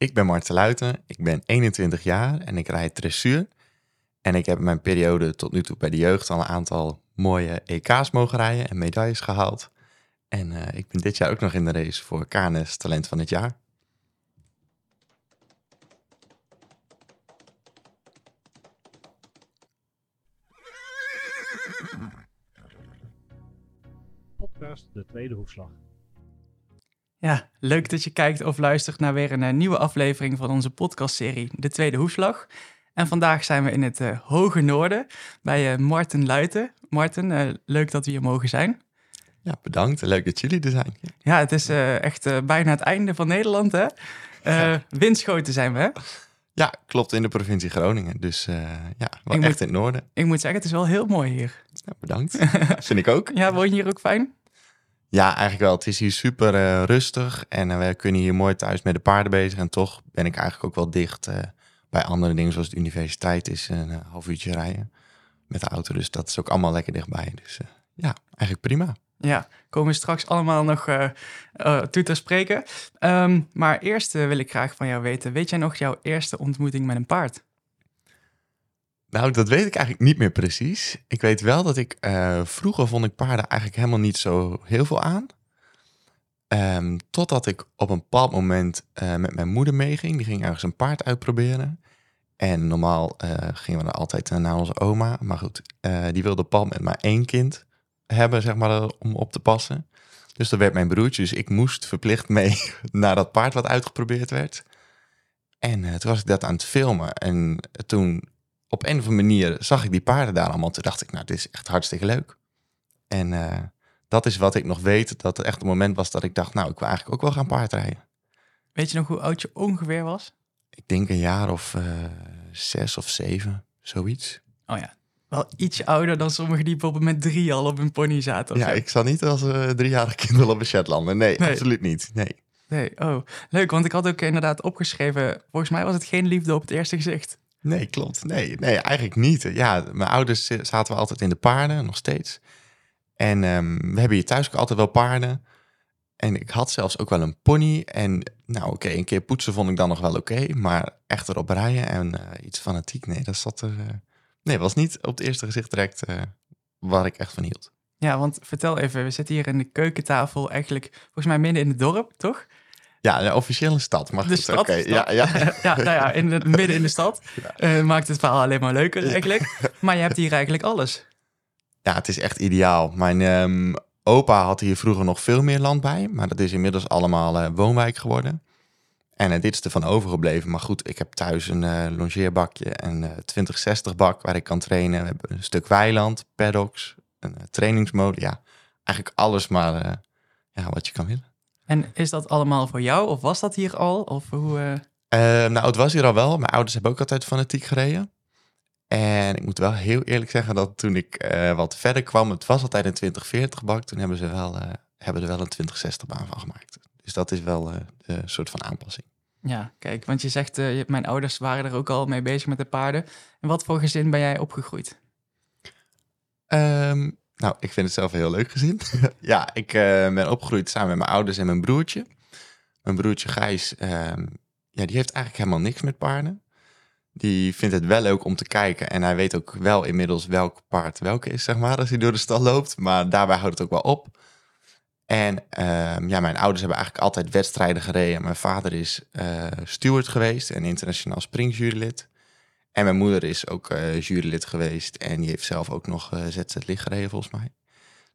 Ik ben Marten Luiten, ik ben 21 jaar en ik rijd dressuur. En ik heb in mijn periode tot nu toe bij de jeugd al een aantal mooie EK's mogen rijden en medailles gehaald. En eh, ik ben dit jaar ook nog in de race voor KNS Talent van het Jaar. Podcast De Tweede Hoefslag. Ja, leuk dat je kijkt of luistert naar weer een eh, nieuwe aflevering van onze podcastserie De Tweede Hoefslag. En vandaag zijn we in het eh, Hoge Noorden bij uh, Marten Luiten. Marten, leuk dat we hier mogen zijn. Ja, bedankt. Leuk dat jullie er zijn. Ja, het is echt bijna het einde van Nederland, hè? Ja. Winschoten zijn we, hè? Ja, klopt, in de provincie Groningen. Dus ja, wel echt in het noorden. Ik moet zeggen, het is wel heel mooi hier. Ja, bedankt. Vind ik ook. Ja, woon je hier ook fijn? Ja, eigenlijk wel. Het is hier super uh, rustig en uh, we kunnen hier mooi thuis met de paarden bezig. En toch ben ik eigenlijk ook wel dicht uh, bij andere dingen, zoals de universiteit is een half uurtje rijden met de auto. Dus dat is ook allemaal lekker dichtbij. Dus ja, eigenlijk prima. Ja, komen we straks allemaal nog toe te spreken. Um, maar eerst wil ik graag van jou weten, weet jij nog jouw eerste ontmoeting met een paard? Nou, dat weet ik eigenlijk niet meer precies. Ik weet wel dat ik uh, vroeger vond ik paarden eigenlijk helemaal niet zo heel veel aan. Um, totdat ik op een bepaald moment uh, met mijn moeder meeging. Die ging ergens een paard uitproberen. En normaal uh, gingen we dan altijd naar onze oma. Maar goed, die wilde op met maar één kind hebben, zeg maar, om op te passen. Dus dat werd mijn broertje. Dus ik moest verplicht mee naar dat paard wat uitgeprobeerd werd. En toen was ik dat aan het filmen. En toen op een of andere manier zag ik die paarden daar allemaal. Toen dacht ik, nou, dit is echt hartstikke leuk. En uh, dat is wat ik nog weet, dat het echt een moment was dat ik dacht, nou, ik wil eigenlijk ook wel gaan paardrijden. Weet je nog hoe oud je ongeveer was? Ik denk een jaar of uh, zes of zeven, zoiets. Oh ja, wel iets ouder dan sommigen die bijvoorbeeld met drie al op een pony zaten. ja, ik zal niet als uh, driejarig kind op een Shetlander. Nee, nee, absoluut niet. Nee. Nee, oh, leuk. Want ik had ook inderdaad opgeschreven, volgens mij was het geen liefde op het eerste gezicht. Nee, klopt. Nee, nee, eigenlijk niet. Ja, mijn ouders zaten we altijd in de paarden, nog steeds. En um, we hebben hier thuis ook altijd wel paarden. En ik had zelfs ook wel een pony. En nou, oké, een keer poetsen vond ik dan nog wel oké. Maar echt erop rijden en uh, iets fanatiek, nee, dat zat er... Uh, nee, was niet op het eerste gezicht direct uh, waar ik echt van hield. Ja, want vertel even, we zitten hier in de keukentafel eigenlijk volgens mij midden in het dorp, toch? Ja, de officiële stad. Mag de stad, oké. Ja, ja. ja, nou ja, in het midden in de stad. Ja. Uh, maakt het verhaal alleen maar leuker eigenlijk. Maar je hebt hier eigenlijk alles. Ja, het is echt ideaal. Mijn um, opa had hier vroeger nog veel meer land bij. Maar dat is inmiddels allemaal uh, woonwijk geworden. En uh, dit is ervan overgebleven. Maar goed, ik heb thuis een longeerbakje, een 2060 bak waar ik kan trainen. We hebben een stuk weiland, paddocks, een trainingsmode. Ja, eigenlijk alles maar ja, wat je kan willen. En is dat allemaal voor jou of was dat hier al? Of hoe, uh... uh, nou, het was hier al wel. Mijn ouders hebben ook altijd fanatiek gereden. En ik moet wel heel eerlijk zeggen dat toen ik uh, wat verder kwam, het was altijd een 2040 bak. Toen hebben ze wel, hebben er wel een 2060 baan van gemaakt. Dus dat is wel een soort van aanpassing. Ja, kijk, want je zegt, mijn ouders waren er ook al mee bezig met de paarden. En wat voor gezin ben jij opgegroeid? Um, nou, ik vind het zelf heel leuk gezin. ja, ik uh, ben opgegroeid samen met mijn ouders en mijn broertje. Mijn broertje Gijs, uh, ja, die heeft eigenlijk helemaal niks met paarden. Die vindt het wel leuk om te kijken. En hij weet ook wel inmiddels welk paard welke is, zeg maar, als hij door de stal loopt. Maar daarbij houdt het ook wel op. En uh, ja, mijn ouders hebben eigenlijk altijd wedstrijden gereden. Mijn vader is uh, steward geweest en internationaal springjurylid. En mijn moeder is ook uh, jurylid geweest en die heeft zelf ook nog uh, ZZ licht gereden volgens mij.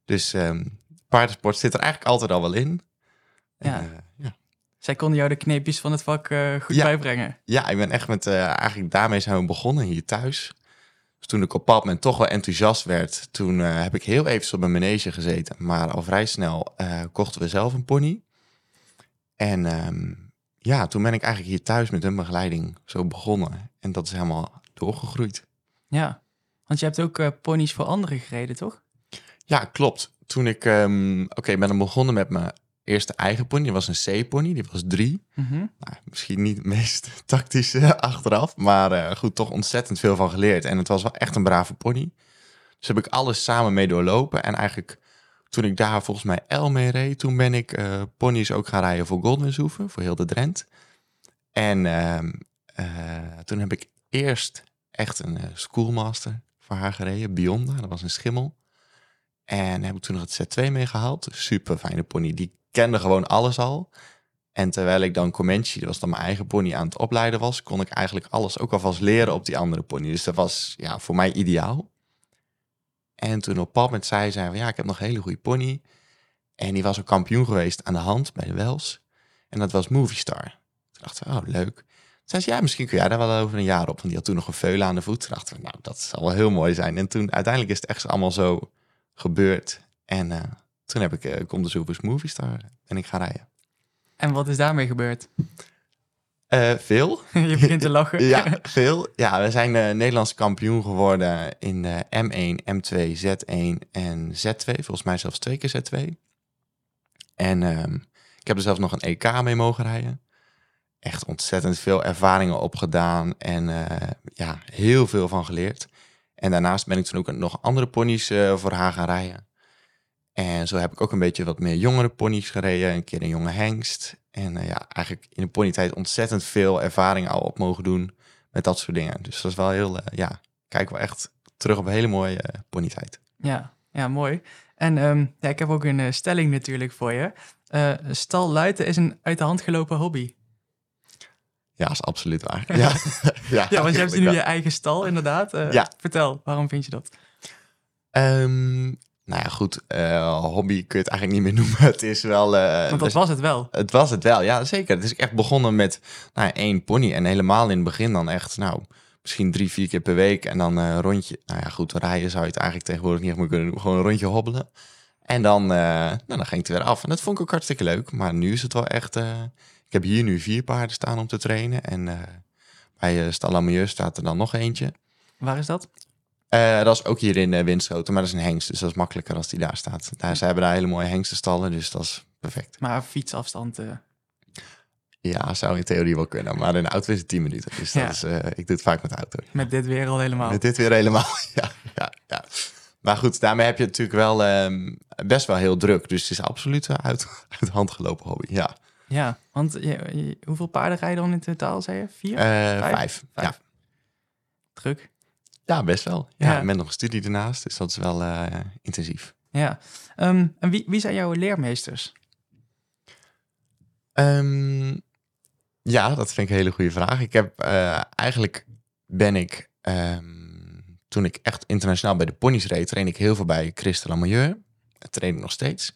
Dus um, paardensport zit er eigenlijk altijd al wel in. Ja. En, uh, ja. Zij konden jou de kneepjes van het vak goed ja. bijbrengen. Ja, ik ben echt met, eigenlijk daarmee zijn we begonnen hier thuis. Dus toen ik op moment toch wel enthousiast werd, toen heb ik heel even op mijn manege gezeten. Maar al vrij snel kochten we zelf een pony. En um, ja, toen ben ik eigenlijk hier thuis met hun begeleiding zo begonnen. En dat is helemaal doorgegroeid. Ja, want je hebt ook uh, ponies voor anderen gereden, toch? Ja, klopt. Toen ik, um, oké, okay, ben dan begonnen met mijn eerste eigen pony. Dat was een C-pony, die was drie. Mm -hmm. nou, misschien niet het meest tactische achteraf, maar uh, goed, toch ontzettend veel van geleerd. En het was wel echt een brave pony. Dus heb ik alles samen mee doorlopen. En eigenlijk toen ik daar volgens mij El mee reed, toen ben ik uh, ponies ook gaan rijden voor Goldenhoeven, voor heel de Drent. En ehm, eh, toen heb ik eerst echt een eh, schoolmaster voor haar gereden, Bionda. Dat was een schimmel. En heb ik toen nog het Z2 meegehaald. Super fijne pony. Die kende gewoon alles al. En terwijl ik dan Comanche, dat was dan mijn eigen pony, aan het opleiden was, kon ik eigenlijk alles ook alvast leren op die andere pony. Dus dat was ja, voor mij ideaal. En toen op pad met zij zei van ja, ik heb nog een hele goede pony. En die was ook kampioen geweest aan de hand bij de Wels. En dat was Movie Star. Toen dachten we, oh leuk. Toen zei ze, ja, misschien kun jij daar wel over een jaar op. Want die had toen nog een veulen aan de voet. Toen dachten we, nou, dat zal wel heel mooi zijn. En toen uiteindelijk is het echt allemaal zo gebeurd. En uh, toen heb ik uh, Kom de Movie Star en ik ga rijden. En wat is daarmee gebeurd? Uh, veel. Je begint te lachen. ja, veel. Ja, we zijn uh, Nederlands kampioen geworden in uh, M1, M2, Z1 en Z2. Volgens mij zelfs twee keer Z2. En um, ik heb er zelfs nog een EK mee mogen rijden. Echt ontzettend veel ervaringen opgedaan en ja, heel veel van geleerd. En daarnaast ben ik toen ook nog andere ponies voor haar gaan rijden. En zo heb ik ook een beetje wat meer jongere ponies gereden. Een keer een jonge hengst. En uh, ja, eigenlijk in de ponytijd ontzettend veel ervaring al op mogen doen met dat soort dingen. Dus dat is wel heel, uh, ja, kijk wel echt terug op een hele mooie uh, ponytijd. Ja, ja, mooi. En um, ja, ik heb ook een stelling natuurlijk voor je. stal luiten is een uit de hand gelopen hobby. Ja, is absoluut waar. ja, ja, ja, want je hebt nu je eigen stal, inderdaad. ja. Vertel, waarom vind je dat? Um, nou ja, goed, uh, hobby kun je het eigenlijk niet meer noemen. Het is wel... Uh, Want dat dus, was het wel. Het was het wel, ja zeker. Het is echt begonnen met nou, één pony. En helemaal in het begin dan echt, nou, misschien drie, vier keer per week. En dan een uh, rondje. Nou ja, goed, rijden zou je het eigenlijk tegenwoordig niet echt meer kunnen doen. Gewoon een rondje hobbelen. En dan, nou, dan ging het weer af. En dat vond ik ook hartstikke leuk. Maar nu is het wel echt... ik heb hier nu vier paarden staan om te trainen. En bij uh, staat er dan nog eentje. Waar is dat? Uh, dat is ook hier in uh, Winschoten, maar dat is een hengst. Dus dat is makkelijker als die daar staat. Daar, ze hebben daar hele mooie hengstenstallen, dus dat is perfect. Maar fietsafstand... Uh... Ja, zou in theorie wel kunnen. Maar in de auto is het 10 minuten. Dus dat is, ik doe het vaak met de auto. Met dit weer al helemaal. Met dit weer helemaal, ja. ja, ja. Maar goed, daarmee heb je natuurlijk wel um, best wel heel druk. Dus het is absoluut uit, uit hand gelopen hobby, ja. Ja, want je, je, hoeveel paarden rijden dan in totaal, zei je? Vier? vijf? vijf? vijf. Ja. Druk. Ja, best wel. Ja, ja. met nog een studie ernaast, dus dat is wel uh, intensief. Ja. Um, en wie, wie zijn jouw leermeesters? Um, ja, dat vind ik een hele goede vraag. Ik heb uh, eigenlijk ben ik um, toen ik echt internationaal bij de ponies reed, train ik heel veel bij Christel Amajeur. Dat train ik nog steeds.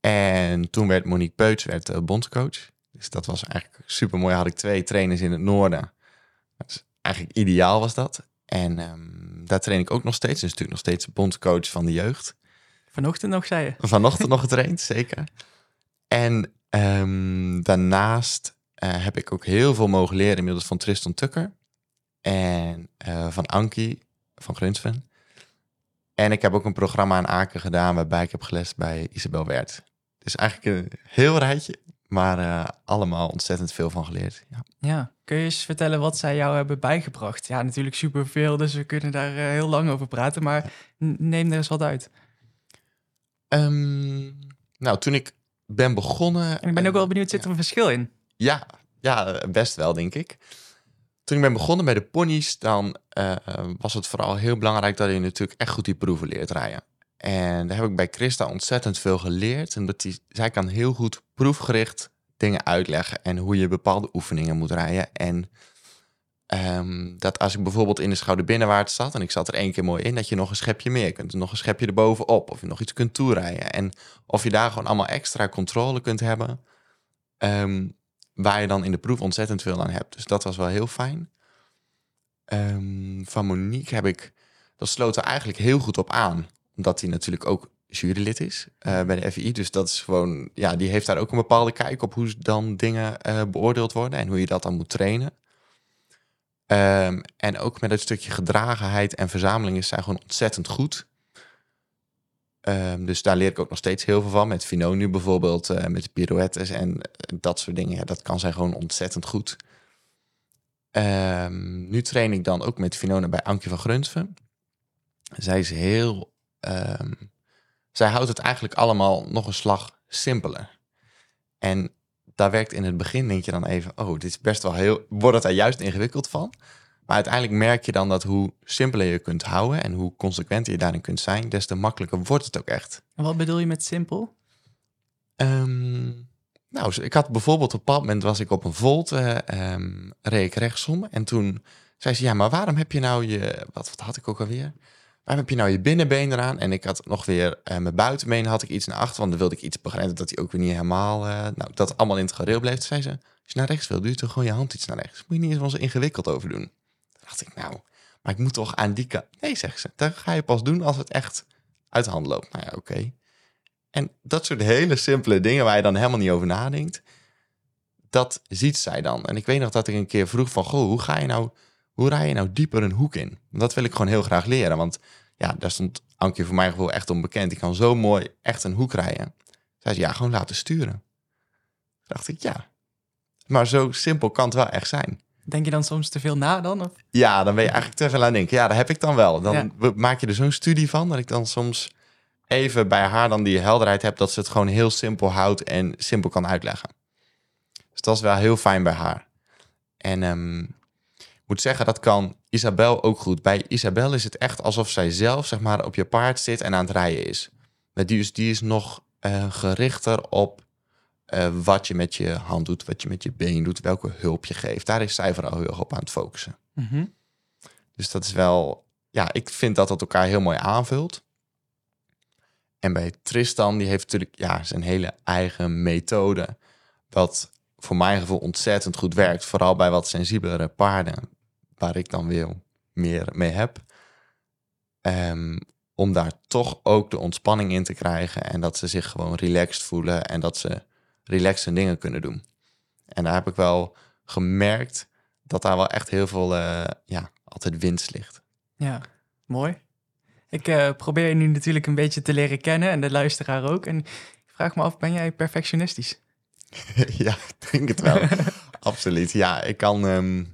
En toen werd Monique Peuts werd, uh, bondscoach. Dus dat was eigenlijk super mooi. Had ik twee trainers in het noorden. Is eigenlijk ideaal was dat. En um, daar train ik ook nog steeds. Dus natuurlijk nog steeds bondscoach van de jeugd. Vanochtend nog, zei je? Vanochtend nog getraind, zeker. En um, daarnaast uh, heb ik ook heel veel mogen leren inmiddels van Tristan Tucker. En uh, van Anki van Grunsven. En ik heb ook een programma aan Aken gedaan waarbij ik heb geles bij Isabel Wert. Dus eigenlijk een heel rijtje, maar uh, allemaal ontzettend veel van geleerd. Ja. ja. kun je eens vertellen wat zij jou hebben bijgebracht? Ja, natuurlijk superveel, dus we kunnen daar uh, heel lang over praten, maar neem er eens wat uit. Um, nou, toen ik ben begonnen... En ik ben ook wel benieuwd, zit er een verschil in? Ja, ja, best wel, denk ik. Toen ik ben begonnen bij de ponies, dan uh, was het vooral heel belangrijk dat je natuurlijk echt goed die proeven leert rijden. En daar heb ik bij Christa ontzettend veel geleerd. En zij kan heel goed proefgericht dingen uitleggen en hoe je bepaalde oefeningen moet rijden. En um, dat als ik bijvoorbeeld in de schouder binnenwaarts zat en ik zat er één keer mooi in, dat je nog een schepje meer kunt, nog een schepje erbovenop, of je nog iets kunt toerijden. En of je daar gewoon allemaal extra controle kunt hebben, um, waar je dan in de proef ontzettend veel aan hebt. Dus dat was wel heel fijn. Um, van Monique heb ik, dat sloot er eigenlijk heel goed op aan omdat hij natuurlijk ook jurylid is uh, bij de FI. Dus dat is gewoon, ja, die heeft daar ook een bepaalde kijk op hoe dan dingen uh, beoordeeld worden en hoe je dat dan moet trainen. Um, en ook met het stukje gedragenheid en verzameling is zij gewoon ontzettend goed. Um, dus daar leer ik ook nog steeds heel veel van. Met Fino nu bijvoorbeeld, uh, met de pirouettes en dat soort dingen. Ja, dat kan zij gewoon ontzettend goed. Um, nu train ik dan ook met Finona bij Ankje van Grunsven. Zij is heel um, zij houdt het eigenlijk allemaal nog een slag simpeler. En daar werkt in het begin, denk je dan even, oh, dit is best wel heel, wordt het er juist ingewikkeld van. Maar uiteindelijk merk je dan dat hoe simpeler je kunt houden en hoe consequenter je daarin kunt zijn, des te makkelijker wordt het ook echt. En wat bedoel je met simpel? Ehm, nou, ik had bijvoorbeeld op een bepaald moment was ik op een volt, uh, um, reed ik rechtsom. En toen zei ze, ja, maar waarom heb je nou je, wat, wat had ik ook alweer? Waarom heb je nou je binnenbeen eraan? En ik had nog weer uh, mijn buitenbeen had ik iets naar achter, want dan wilde ik iets begrijpen dat hij ook weer niet helemaal, uh, nou, dat allemaal in het gareel bleef. Toen zei ze, als je naar rechts wil, doe je toch gewoon je hand iets naar rechts. Moet je niet eens zo ingewikkeld over doen. Toen dacht ik, nou, maar ik moet toch aan die kant. Nee, zegt ze, dat ga je pas doen als het echt uit de hand loopt. Nou ja, oké. En dat soort hele simpele dingen waar je dan helemaal niet over nadenkt, dat ziet zij dan. En ik weet nog dat ik een keer vroeg van, goh, hoe ga je nou, hoe rij je nou dieper een hoek in? Dat wil ik gewoon heel graag leren, want ja, daar stond Ankie voor mijn gevoel echt onbekend. Ik kan zo mooi echt een hoek rijden. Zij zei, ja, gewoon laten sturen. Toen dacht ik, ja. Maar zo simpel kan het wel echt zijn. Denk je dan soms te veel na dan? Of? Ja, dan ben je eigenlijk te veel aan het denken. Ja, dat heb ik dan wel. Dan ja. maak je er zo'n studie van dat ik dan soms even bij haar dan die helderheid heb dat ze het gewoon heel simpel houdt en simpel kan uitleggen. Dus dat is wel heel fijn bij haar. En um, moet zeggen, dat kan Isabel ook goed. Bij Isabel is het echt alsof zij zelf zeg maar, op je paard zit en aan het rijden is. Die is, die is nog uh, gerichter op uh, wat je met je hand doet, wat je met je been doet, welke hulp je geeft. Daar is zij vooral heel erg op aan het focussen. Mm -hmm. Dus dat is wel, ja, ik vind dat dat elkaar heel mooi aanvult. En bij Tristan, die heeft natuurlijk ja, zijn hele eigen methode. Wat voor mijn gevoel ontzettend goed werkt. Vooral bij wat sensibelere paarden. Waar ik dan weer meer mee heb. Um, om daar toch ook de ontspanning in te krijgen. En dat ze zich gewoon relaxed voelen. En dat ze relaxed dingen kunnen doen. En daar heb ik wel gemerkt dat daar wel echt heel veel, uh, ja, altijd winst ligt. Ja, mooi. Ik uh, probeer je nu natuurlijk een beetje te leren kennen en de luisteraar ook. En ik vraag me af, ben jij perfectionistisch? ja, ik denk het wel. Absoluut. Ja, ik kan, um,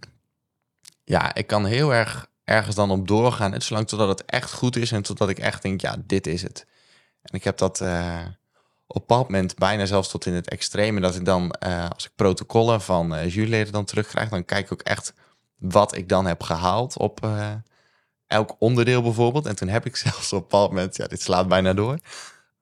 ja, ik kan heel erg ergens dan op doorgaan. En zolang totdat het echt goed is en totdat ik echt denk, ja, dit is het. En ik heb dat uh, op bepaald moment bijna zelfs tot in het extreme. Dat ik dan, uh, als ik protocollen van uh, juryleden dan terugkrijg, dan kijk ik ook echt wat ik dan heb gehaald op elk onderdeel bijvoorbeeld. En toen heb ik zelfs op bepaald moment, ja, dit slaat bijna door.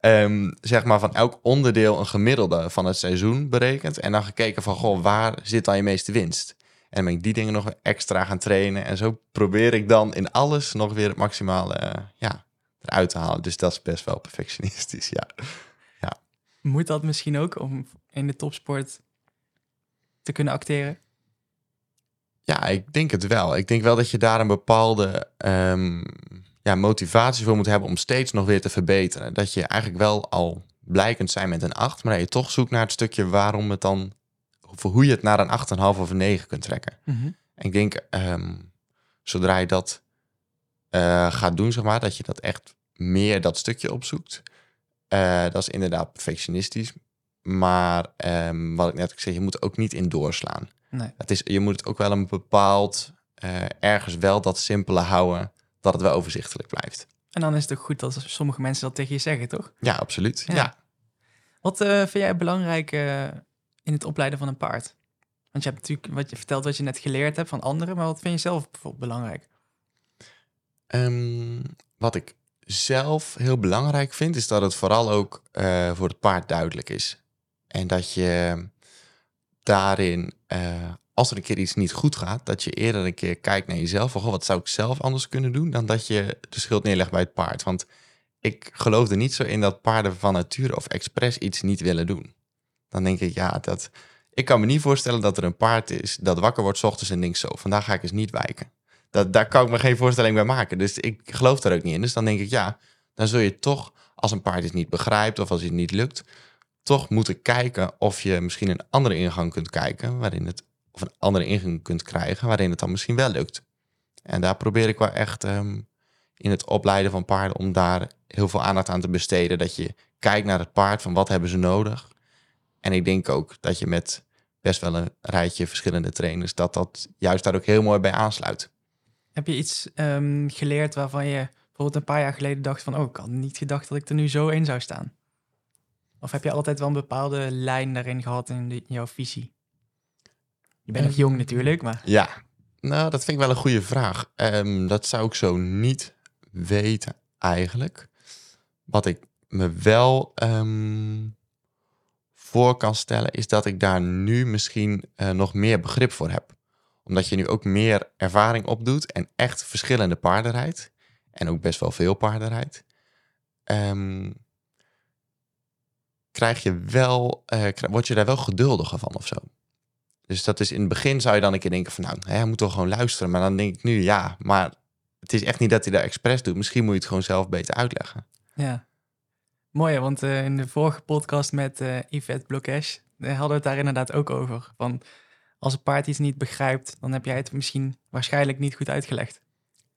Um, zeg maar van elk onderdeel een gemiddelde van het seizoen berekend. En dan gekeken van, goh, waar zit dan je meeste winst? En ben ik die dingen nog extra gaan trainen. En zo probeer ik dan in alles nog weer het maximale uh, ja, eruit te halen. Dus dat is best wel perfectionistisch, ja. ja. Moet dat misschien ook om in de topsport te kunnen acteren? Ja, ik denk het wel. Ik denk wel dat je daar een bepaalde um, ja, motivatie voor moet hebben om steeds nog weer te verbeteren. Dat je eigenlijk wel al blij kunt zijn met een 8, maar dat je toch zoekt naar het stukje waarom het dan, of hoe je het naar een 8,5 of een 9 kunt trekken. Mm -hmm. En ik denk, um, zodra je dat uh, gaat doen, zeg maar, dat je dat echt meer dat stukje opzoekt. Uh, dat is inderdaad perfectionistisch. Maar um, wat ik net zei, je moet ook niet in doorslaan. Nee. Het is, je moet het ook wel een bepaald, uh, ergens wel dat simpele houden, dat het wel overzichtelijk blijft. En dan is het ook goed dat sommige mensen dat tegen je zeggen, toch? Ja, absoluut. Ja. ja. Wat vind jij belangrijk in het opleiden van een paard? Want je hebt natuurlijk wat je vertelt wat je net geleerd hebt van anderen, maar wat vind je zelf bijvoorbeeld belangrijk? Um, wat ik zelf heel belangrijk vind, is dat het vooral ook uh, voor het paard duidelijk is. En dat je daarin, uh, als er een keer iets niet goed gaat, dat je eerder een keer kijkt naar jezelf. Van, wat zou ik zelf anders kunnen doen dan dat je de schuld neerlegt bij het paard. Want ik geloof er niet zo in dat paarden van nature of expres iets niet willen doen. Dan denk ik, ja, dat, ik kan me niet voorstellen dat er een paard is dat wakker wordt s ochtends en denkt zo, vandaag ga ik eens niet wijken. Dat, daar kan ik me geen voorstelling bij maken. Dus ik geloof daar ook niet in. Dus dan denk ik, ja, dan zul je toch, als een paard het niet begrijpt of als het niet lukt, toch moeten kijken of je misschien een andere ingang kunt kijken, waarin het, of een andere ingang kunt krijgen, waarin het dan misschien wel lukt. En daar probeer ik wel echt um, in het opleiden van paarden om daar heel veel aandacht aan te besteden. Dat je kijkt naar het paard van wat hebben ze nodig. En ik denk ook dat je met best wel een rijtje verschillende trainers, dat dat juist daar ook heel mooi bij aansluit. Heb je iets um, geleerd waarvan je bijvoorbeeld een paar jaar geleden dacht van, oh, ik had niet gedacht dat ik er nu zo in zou staan? Of heb je altijd wel een bepaalde lijn daarin gehad in, de- in jouw visie? Je bent nog Ehm, jong natuurlijk, maar Ja, nou, dat vind ik wel een goede vraag. Ehm, dat zou ik zo niet weten eigenlijk. Wat ik me wel ehm, voor kan stellen, is dat ik daar nu misschien eh, nog meer begrip voor heb. Omdat je nu ook meer ervaring opdoet en echt verschillende paarden rijdt. En ook best wel veel paarden rijdt. Ehm, krijg je wel, kri- word je daar wel geduldiger van of zo. Dus dat is in het begin zou je dan een keer denken van nou, hij moet toch gewoon luisteren. Maar dan denk ik nu ja, maar het is echt niet dat hij daar expres doet. Misschien moet je het gewoon zelf beter uitleggen. ja. Mooi, want eh, in de vorige podcast met eh Yvette Blokesh eh, hadden we het daar inderdaad ook over. Van als een paard iets niet begrijpt, dan heb jij het misschien waarschijnlijk niet goed uitgelegd.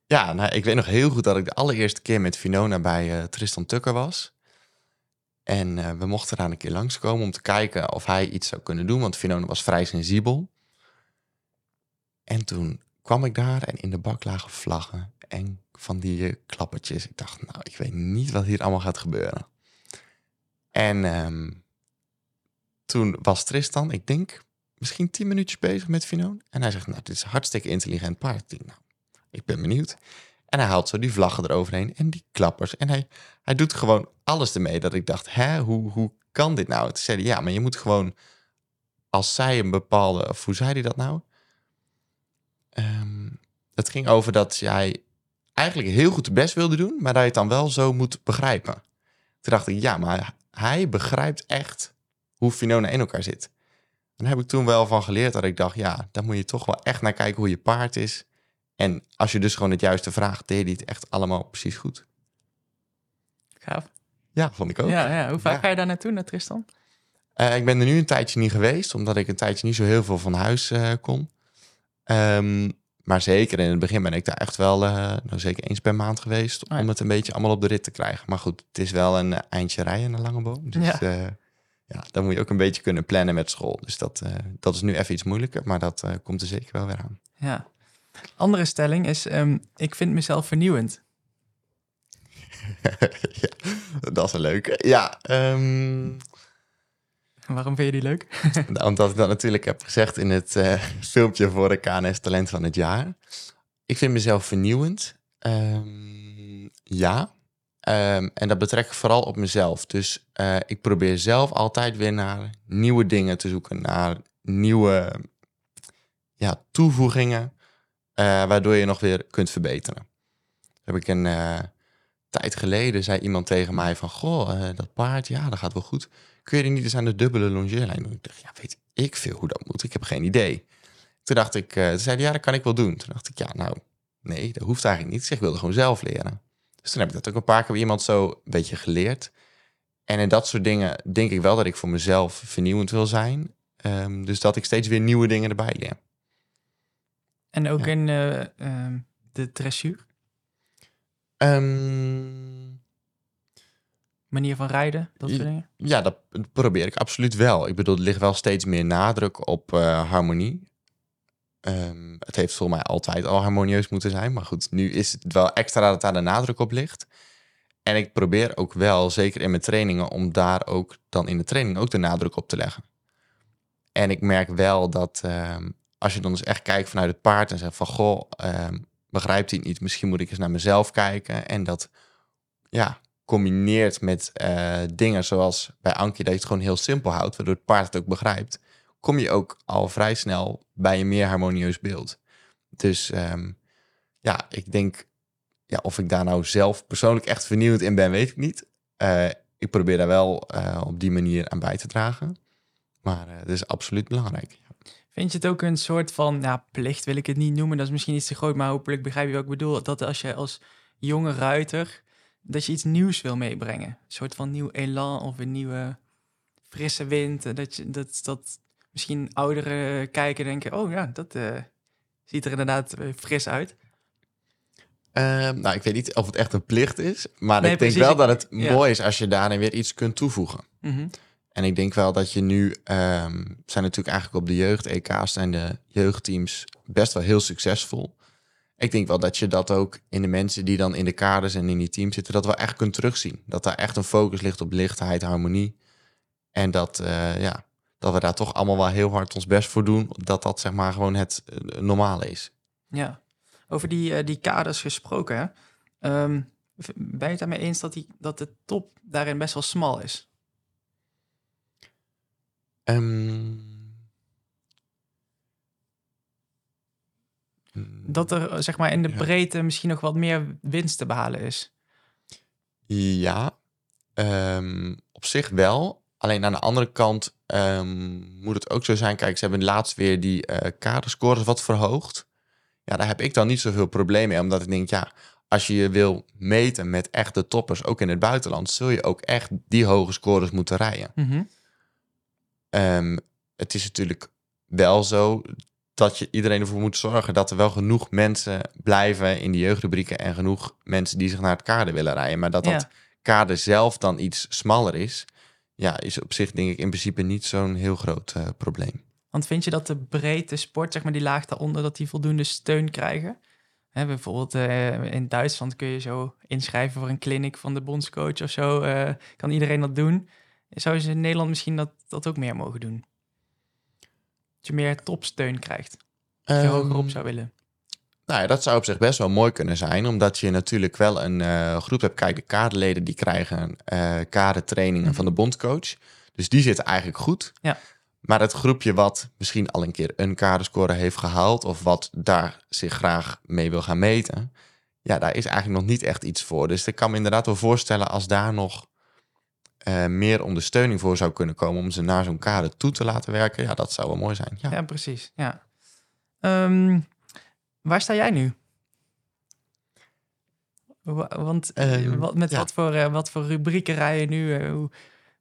Ja, nou, ik weet nog heel goed dat ik de allereerste keer met Finona bij Tristan Tucker was. En we mochten daar een keer langskomen om te kijken of hij iets zou kunnen doen. Want Finona was vrij sensibel. En toen kwam ik daar en in de bak lagen vlaggen en van die klappertjes. Ik dacht, nou, ik weet niet wat hier allemaal gaat gebeuren. En ehm, toen was Tristan, ik denk, misschien tien minuutjes bezig met Finona. En hij zegt, nou, dit is een hartstikke intelligent paard. Ik nou, ik ben benieuwd. En hij haalt zo die vlaggen eroverheen en die klappers. En hij, hij doet gewoon alles ermee. Dat ik dacht, hè, hoe, hoe kan dit nou? Toen zei hij, ja, maar je moet gewoon... Als zij een bepaalde... Of hoe zei hij dat nou? Ehm, het ging over dat jij eigenlijk heel goed de best wilde doen... maar dat je het dan wel zo moet begrijpen. Toen dacht ik, ja, maar hij begrijpt echt hoe Finona in elkaar zit. En daar heb ik toen wel van geleerd dat ik dacht, ja, daar moet je toch wel echt naar kijken hoe je paard is... En als je dus gewoon het juiste vraagt, deed hij het echt allemaal precies goed. Gaaf. Ja, vond ik ook. Ja, ja. Hoe vaak Ja. ga je daar naartoe, naar Tristan? Eh, ik ben er nu een tijdje niet geweest, omdat ik een tijdje niet zo heel veel van huis eh, kon. Ehm, maar zeker in het begin ben ik daar echt wel, eh, nou zeker eens per maand geweest, ja. om het een beetje allemaal op de rit te krijgen. Maar goed, het is wel een eh, eindje rijden naar Langeboom. Dus Ja. ja. ja, dan moet je ook een beetje kunnen plannen met school. Dus dat, eh, dat is nu even iets moeilijker, maar dat eh, komt er zeker wel weer aan. Ja. Andere stelling is, ehm, ik vind mezelf vernieuwend. ja, dat is een leuke. Ja, ehm, Waarom vind je die leuk? Omdat ik dat natuurlijk heb gezegd in het eh, filmpje voor de KNS Talent van het jaar. Ik vind mezelf vernieuwend. Ehm, ja. Ehm, en dat betrek ik vooral op mezelf. Dus eh, ik probeer zelf altijd weer naar nieuwe dingen te zoeken. Naar nieuwe ja, toevoegingen. eh, waardoor je nog weer kunt verbeteren. Heb ik een tijd geleden zei iemand tegen mij van... Goh, dat paard, ja, dat gaat wel goed kun je niet eens aan de dubbele longeerlijn doen? Ik dacht, ja, weet ik veel hoe dat moet. Ik heb geen idee. Toen dacht ik, toen zei hij, ja, dat kan ik wel doen. Toen dacht ik, ja, nou, nee, dat hoeft eigenlijk niet. Ik wilde gewoon zelf leren. Dus toen heb ik dat ook een paar keer bij iemand zo een beetje geleerd. En in dat soort dingen denk ik wel dat ik voor mezelf vernieuwend wil zijn. Ehm, dus dat ik steeds weer nieuwe dingen erbij leer. En ook Ja. in eh, ehm, de dressuur, Ehm, manier van rijden, dat soort Ja. dingen. Ja, dat probeer ik absoluut wel. Ik bedoel, er ligt wel steeds meer nadruk op eh, harmonie. Ehm, het heeft volgens mij altijd al harmonieus moeten zijn. Maar goed, nu is het wel extra dat daar de nadruk op ligt. En ik probeer ook wel, zeker in mijn trainingen, om daar ook dan in de training ook de nadruk op te leggen. En ik merk wel dat ehm, als je dan dus echt kijkt vanuit het paard en zegt van goh, ehm, begrijpt hij het niet? Misschien moet ik eens naar mezelf kijken. En dat ja, combineert met eh, dingen zoals bij Ankie, dat je het gewoon heel simpel houdt, waardoor het paard het ook begrijpt, kom je ook al vrij snel bij een meer harmonieus beeld. Dus ehm, ja, ik denk, ja, of ik daar nou zelf persoonlijk echt vernieuwend in ben, weet ik niet. Eh, ik probeer daar wel eh, op die manier aan bij te dragen. Maar dat is absoluut belangrijk. Vind je het ook een soort van, ja, plicht wil ik het niet noemen, dat is misschien iets te groot, maar hopelijk begrijp je wat ik bedoel. Dat als je als jonge ruiter, dat je iets nieuws wil meebrengen. Een soort van nieuw elan of een nieuwe frisse wind. eh, Dat, je, dat, dat misschien ouderen kijken en denken, oh ja, dat eh, ziet er inderdaad eh, fris uit. Ehm, nou, ik weet niet of het echt een plicht is, maar Nee, ik denk wel dat het Ja. mooi is als je daarin weer iets kunt toevoegen. Mhm. En ik denk wel dat je nu, ehm, zijn natuurlijk eigenlijk op de jeugd-EK's zijn de jeugdteams best wel heel succesvol. Ik denk wel dat je dat ook in de mensen die dan in de kaders en in die teams zitten, dat wel echt kunt terugzien. Dat daar echt een focus ligt op lichtheid, harmonie. En dat, eh, ja, dat we daar toch allemaal wel heel hard ons best voor doen. Dat dat zeg maar gewoon het eh, normale is. Ja. Over die, eh, die kaders gesproken, hè? Ehm, ben je het daarmee eens dat, die, dat de top daarin best wel smal is? Ehm, Dat er zeg maar in de Ja. breedte misschien nog wat meer winst te behalen is? Ja, ehm, op zich wel. Alleen aan de andere kant ehm, moet het ook zo zijn. Kijk, ze hebben laatst weer die eh kaderscores wat verhoogd. Ja, daar heb ik dan niet zoveel probleem mee. Omdat ik denk, ja, als je je wil meten met echte toppers, ook in het buitenland, zul je ook echt die hoge scores moeten rijden. Mhm. Ehm, het is natuurlijk wel zo dat je iedereen ervoor moet zorgen dat er wel genoeg mensen blijven in de jeugdrubrieken en genoeg mensen die zich naar het kader willen rijden. Maar dat dat kader zelf dan iets smaller is, ja, is op zich denk ik in principe niet zo'n heel groot eh, probleem. Want vind je dat de breedte sport, zeg maar die laag daaronder, dat die voldoende steun krijgen? Hè, bijvoorbeeld eh, in Duitsland kun je zo inschrijven voor een clinic van de bondscoach of zo. eh, kan iedereen dat doen? Zou je in Nederland misschien dat, dat ook meer mogen doen? Je meer topsteun krijgt. Dat je hoger op zou willen. Nou ja, dat zou op zich best wel mooi kunnen zijn, omdat je natuurlijk wel een eh, groep hebt. Kijk, de kaderleden die krijgen eh kadertrainingen van de bondcoach. Dus die zitten eigenlijk goed. Ja. Maar het groepje wat misschien al een keer een kaderscore heeft gehaald... of wat daar zich graag mee wil gaan meten... ja, daar is eigenlijk nog niet echt iets voor. Dus ik kan me inderdaad wel voorstellen als daar nog eh, meer ondersteuning voor zou kunnen komen... om ze naar zo'n kader toe te laten werken. Ja, dat zou wel mooi zijn. Ja. Ja, precies. Ja. Ehm, waar sta jij nu? Wa- Want eh, Ehm, wat, met ja. wat, voor, eh, wat voor rubrieken rij je nu? Hoe,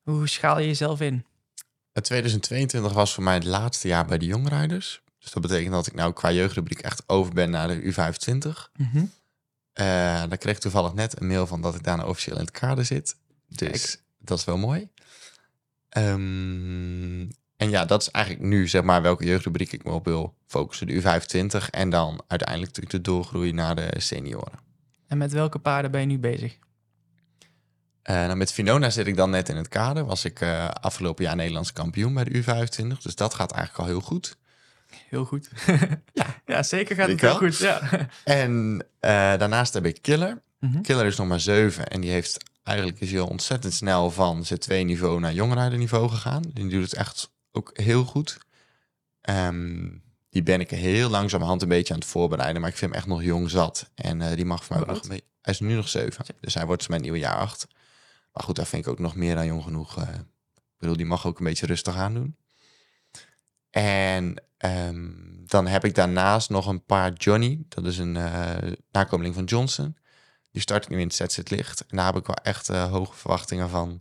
hoe schaal je jezelf in? Het 2022 was voor mij het laatste jaar bij de jongrijders. Dus dat betekent dat ik nou qua jeugdrubriek echt over ben naar de U25. Mhm. Daar kreeg ik toevallig net een mail van dat ik daar nou officieel in het kader zit. Dus dat is wel mooi. Ehm, en ja, dat is eigenlijk nu zeg maar welke jeugdrubriek ik me op wil focussen. De U25 en dan uiteindelijk natuurlijk de doorgroei naar de senioren. En met welke paarden ben je nu bezig? Eh, nou, met Finona zit ik dan net in het kader. Was ik eh, afgelopen jaar Nederlands kampioen bij de U25. Dus dat gaat eigenlijk al heel goed. Heel goed. ja. ja, zeker gaat het heel wel. goed. Ja. En eh, daarnaast heb ik Killer. Mhm. Killer is nog maar 7 en die heeft eigenlijk is hij al ontzettend snel van Z2-niveau naar jongrijderniveau gegaan. Die doet het echt ook heel goed. Ehm, die ben ik heel langzamerhand een beetje aan het voorbereiden, maar ik vind hem echt nog jong zat. En eh, die mag voor mij ook nog mee. Hij is nu nog 7, dus hij wordt mijn nieuwe jaar 8. Maar goed, daar vind ik ook nog meer dan jong genoeg. eh. ik bedoel, die mag ook een beetje rustig aan doen. En ehm, dan heb ik daarnaast nog een paar Johnny. Dat is een eh, nakomeling van Johnson. Die start ik nu in het Zit Licht. En daar heb ik wel echt eh, hoge verwachtingen van.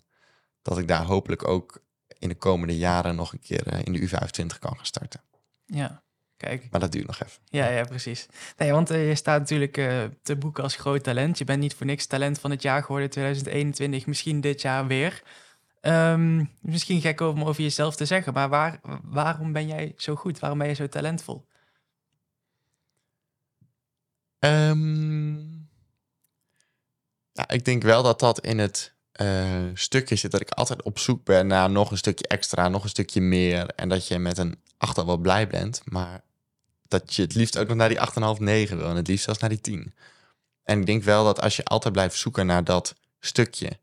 Dat ik daar hopelijk ook in de komende jaren nog een keer eh, in de U25 kan gaan starten. ja, kijk. Maar dat duurt nog even. Ja, ja, precies. Nee, want eh, je staat natuurlijk te boeken als groot talent. Je bent niet voor niks talent van het jaar geworden 2021, misschien dit jaar weer. Ehm, misschien gek om over jezelf te zeggen, maar waar, waarom ben jij zo goed? Waarom ben je zo talentvol? Ehm, ja, ik denk wel dat dat in het eh, stukje zit dat ik altijd op zoek ben naar nog een stukje extra, nog een stukje meer. En dat je met een 8 al wel blij bent, maar dat je het liefst ook nog naar die 8,5, 9 wil. En het liefst zelfs naar die 10. En ik denk wel dat als je altijd blijft zoeken naar dat stukje.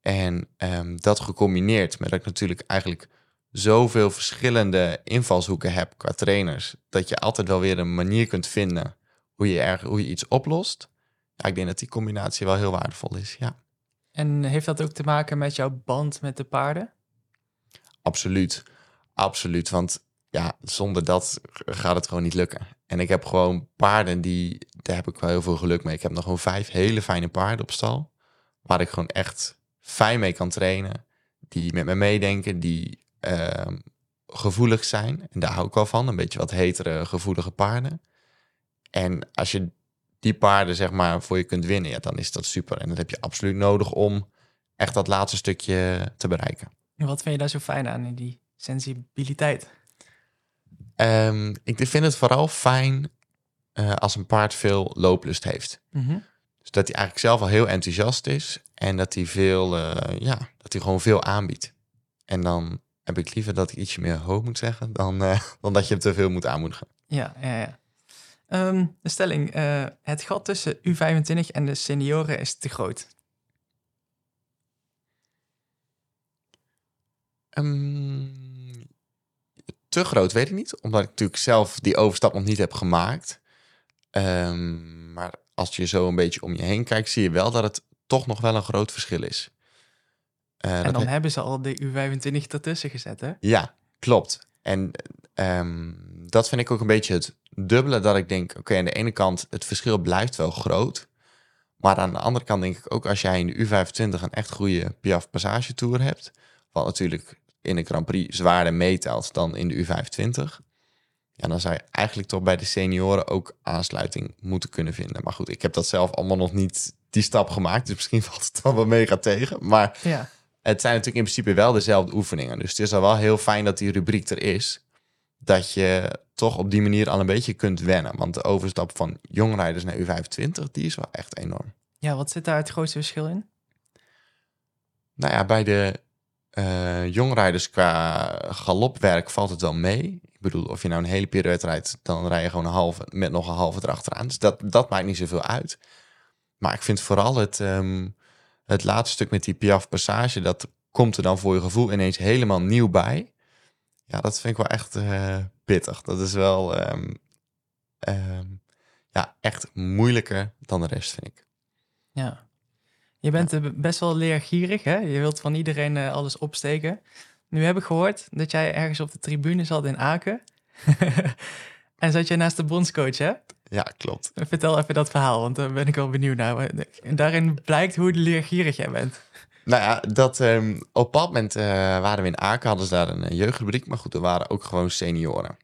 En ehm, dat gecombineerd met dat ik natuurlijk eigenlijk zoveel verschillende invalshoeken heb qua trainers. Dat je altijd wel weer een manier kunt vinden hoe je, er, hoe je iets oplost. Ja, ik denk dat die combinatie wel heel waardevol is. Ja, En heeft dat ook te maken met jouw band met de paarden? absoluut. Absoluut. Want ja, zonder dat gaat het gewoon niet lukken. En ik heb gewoon paarden die, daar heb ik wel heel veel geluk mee. Ik heb nog gewoon vijf hele fijne paarden op stal. Waar ik gewoon echt fijn mee kan trainen. Die met me meedenken, die ehm, gevoelig zijn. En daar hou ik wel van. Een beetje wat hetere, gevoelige paarden. En als je die paarden zeg maar voor je kunt winnen, ja, dan is dat super. En dat heb je absoluut nodig om echt dat laatste stukje te bereiken. En Wat vind je daar zo fijn aan in die sensibiliteit? Ehm, ik vind het vooral fijn eh, als een paard veel looplust heeft. Mhm. Dus dat hij eigenlijk zelf al heel enthousiast is en dat hij veel, eh, ja, dat hij gewoon veel aanbiedt. En dan heb ik liever dat ik ietsje meer hoog moet zeggen dan, eh, dan dat je hem te veel moet aanmoedigen. Ja, ja, ja. Ehm, de stelling, eh, het gat tussen U25 en de senioren is te groot. Ehm, te groot weet ik niet, omdat ik natuurlijk zelf die overstap nog niet heb gemaakt. Ehm, maar als je zo een beetje om je heen kijkt, zie je wel dat het toch nog wel een groot verschil is. Eh, En dan he- hebben ze al de U25 ertussen gezet, hè? Ja, klopt. En ehm, dat vind ik ook een beetje het dubbele, dat ik denk, oké, aan de ene kant, het verschil blijft wel groot. Maar aan de andere kant denk ik ook, als jij in de U25 een echt goede Piaf Passage Tour hebt, wat natuurlijk in de Grand Prix zwaarder meetelt dan in de U25, ja, dan zou je eigenlijk toch bij de senioren ook aansluiting moeten kunnen vinden. Maar goed, ik heb dat zelf allemaal nog niet die stap gemaakt, dus misschien valt het dan wel mega tegen. Maar Ja. het zijn natuurlijk in principe wel dezelfde oefeningen. Dus het is al wel heel fijn dat die rubriek er is. Dat je toch op die manier al een beetje kunt wennen. Want de overstap van jongrijders naar U25, die is wel echt enorm. ja, wat zit daar het grootste verschil in? Nou ja, bij de eh jongrijders qua galopwerk valt het wel mee. Ik bedoel, of je nou een hele pirouette rijdt, dan rij je gewoon een halve met nog een halve erachteraan. Dus dat, dat maakt niet zoveel uit. Maar ik vind vooral het, ehm, het laatste stuk met die Piaf Passage, dat komt er dan voor je gevoel ineens helemaal nieuw bij. Ja, dat vind ik wel echt eh, pittig. Dat is wel ehm, ehm, ja, echt moeilijker dan de rest, vind ik. Ja. Je bent eh, best wel leergierig, hè? Je wilt van iedereen eh, alles opsteken. Nu heb ik gehoord dat jij ergens op de tribune zat in Aken. en zat jij naast de bondscoach, hè? Ja, klopt. Vertel even dat verhaal, want daar ben ik wel benieuwd naar. En daarin blijkt hoe leergierig jij bent. Nou ja, dat, ehm, op dat moment eh, waren we in Aken, hadden ze daar een eh, jeugdrubriek. Maar goed, er waren ook gewoon senioren.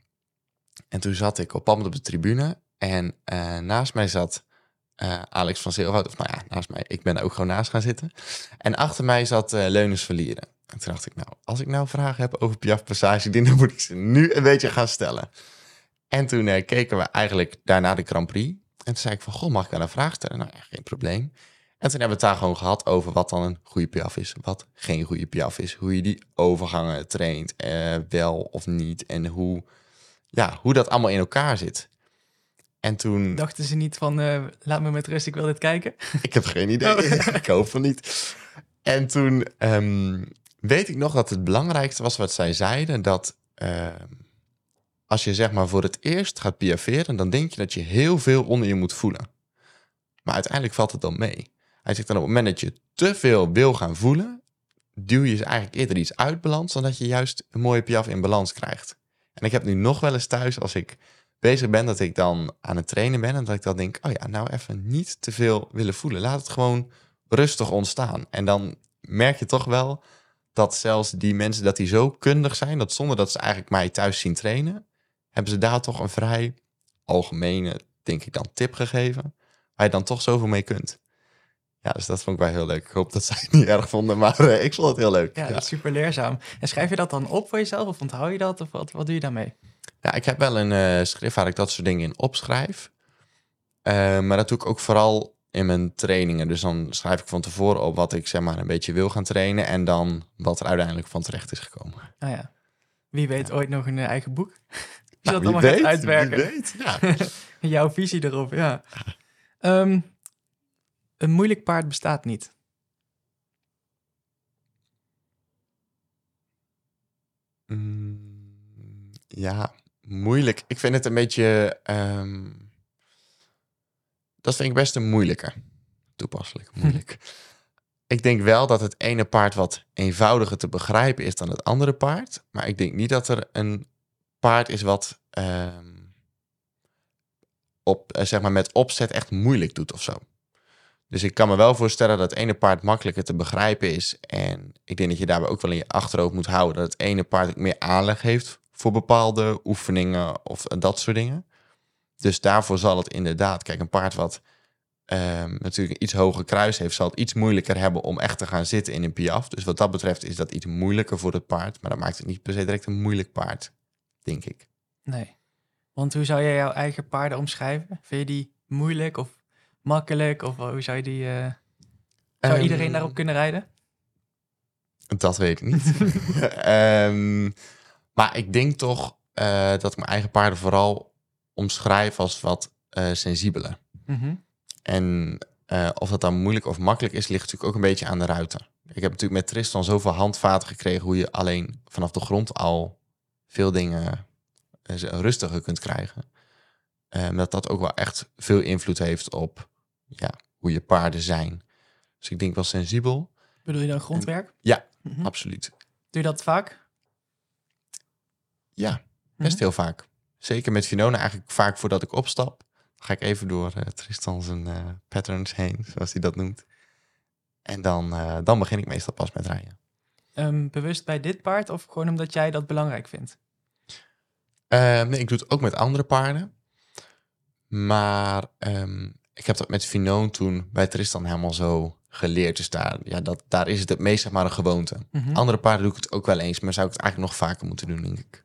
En toen zat ik op op de tribune. En eh, naast mij zat Alex van Zeelhout. Of nou ja, naast mij. Ik ben er ook gewoon naast gaan zitten. En achter mij zat Leunus Verlieren. En toen dacht ik, nou, als ik nou vragen heb over Piaf Passage, dan moet ik ze nu een beetje gaan stellen. En toen keken we eigenlijk daarna de Grand Prix. En toen zei ik van, goh, mag ik wel een vraag stellen? Nou ja, geen probleem. En toen hebben we het daar gewoon gehad over wat dan een goede piaf is, wat geen goede piaf is, hoe je die overgangen traint, eh, wel of niet, en hoe, ja, hoe dat allemaal in elkaar zit. En toen, Dachten ze niet van, eh, laat me met rust, ik wil dit kijken? ik heb geen idee, ik hoop van niet. En toen ehm, weet ik nog dat het belangrijkste was wat zij zeiden, dat ehm, als je zeg maar voor het eerst gaat piaferen, dan denk je dat je heel veel onder je moet voelen. Maar uiteindelijk valt het dan mee. Hij zegt dan op het moment dat je te veel wil gaan voelen, duw je eigenlijk eerder iets uit balans dat je juist een mooie piaf in balans krijgt. En ik heb nu nog wel eens thuis als ik bezig ben dat ik dan aan het trainen ben en dat ik dan denk, oh ja, nou even niet te veel willen voelen. Laat het gewoon rustig ontstaan. En dan merk je toch wel dat zelfs die mensen dat die zo kundig zijn, dat zonder dat ze eigenlijk mij thuis zien trainen, hebben ze daar toch een vrij algemene, denk ik dan, tip gegeven, waar je dan toch zoveel mee kunt. Ja, dus dat vond ik wel heel leuk. Ik hoop dat zij het niet erg vonden, maar eh, ik vond het heel leuk. Ja, Ja, dat is super leerzaam. En schrijf je dat dan op voor jezelf of onthoud je dat? Of wat, wat doe je daarmee? Ja, ik heb wel een eh, schrift waar ik dat soort dingen in opschrijf. Eh, maar dat doe ik ook vooral in mijn trainingen. Dus dan schrijf ik van tevoren op wat ik zeg maar een beetje wil gaan trainen. En dan wat er uiteindelijk van terecht is gekomen. Nou ja, wie weet ooit nog een eigen boek? Je Nou, dat wie allemaal gaat weet, uitwerken. wie weet, ja. Jouw visie erop, ja. Ehm, een moeilijk paard bestaat niet. Mm, ja, moeilijk. Ik vind het een beetje... ehm, dat vind ik best een moeilijke. Toepasselijk, moeilijk. ik denk wel dat het ene paard wat eenvoudiger te begrijpen is dan het andere paard. Maar ik denk niet dat er een paard is wat ehm, op, eh, zeg maar met opzet echt moeilijk doet of zo. Dus ik kan me wel voorstellen dat het ene paard makkelijker te begrijpen is. En ik denk dat je daarbij ook wel in je achterhoofd moet houden dat het ene paard meer aanleg heeft voor bepaalde oefeningen of dat soort dingen. Dus daarvoor zal het inderdaad, kijk, een paard wat ehm, natuurlijk een iets hoger kruis heeft, zal het iets moeilijker hebben om echt te gaan zitten in een piaf. Dus wat dat betreft is dat iets moeilijker voor het paard. Maar dat maakt het niet per se direct een moeilijk paard, denk ik. Nee. Want hoe zou jij jouw eigen paarden omschrijven? Vind je die moeilijk of makkelijk? Of hoe zou je die... eh, zou Ehm, iedereen daarop kunnen rijden? Dat weet ik niet. Ehm, maar ik denk toch eh, dat ik mijn eigen paarden vooral omschrijf als wat eh, sensibeler. Mhm. En of dat dan moeilijk of makkelijk is, ligt natuurlijk ook een beetje aan de ruiter. Ik heb natuurlijk met Tristan zoveel handvaten gekregen hoe je alleen vanaf de grond al veel dingen rustiger kunt krijgen. Ehm, dat dat ook wel echt veel invloed heeft op ja, hoe je paarden zijn. Dus ik denk wel sensibel. Bedoel je dan grondwerk? Ja, Mhm. absoluut. Doe je dat vaak? Ja, best Mhm. heel vaak. Zeker met Finona eigenlijk vaak voordat ik opstap. Dan ga ik even door eh, Tristan zijn eh, patterns heen, zoals hij dat noemt. En dan, eh, dan begin ik meestal pas met rijden. Ehm, bewust bij dit paard of gewoon omdat jij dat belangrijk vindt? Eh, nee, ik doe het ook met andere paarden. Maar ehm, ik heb dat met Finoon toen bij Tristan helemaal zo geleerd. Dus daar, ja, dat, daar is het het meest zeg maar een gewoonte. Mhm. Andere paarden doe ik het ook wel eens, maar zou ik het eigenlijk nog vaker moeten doen, denk ik.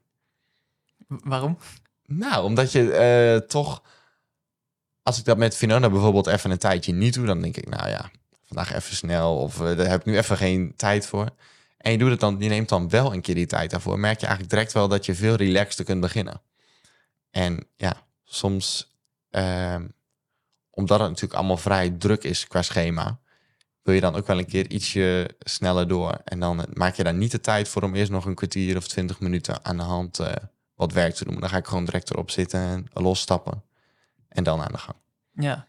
Waarom? Nou, omdat je eh, toch... Als ik dat met Finona bijvoorbeeld even een tijdje niet doe... dan denk ik, nou ja, vandaag even snel... of eh, daar heb ik nu even geen tijd voor. En je, doet het dan, je neemt dan wel een keer die tijd daarvoor... merk je eigenlijk direct wel dat je veel relaxter kunt beginnen. En ja, soms... ehm, omdat het natuurlijk allemaal vrij druk is qua schema... wil je dan ook wel een keer ietsje sneller door. En dan maak je daar niet de tijd voor... om eerst nog een kwartier of twintig minuten aan de hand... eh, wat werk te doen. Dan ga ik gewoon direct erop zitten en losstappen. En dan aan de gang. Ja.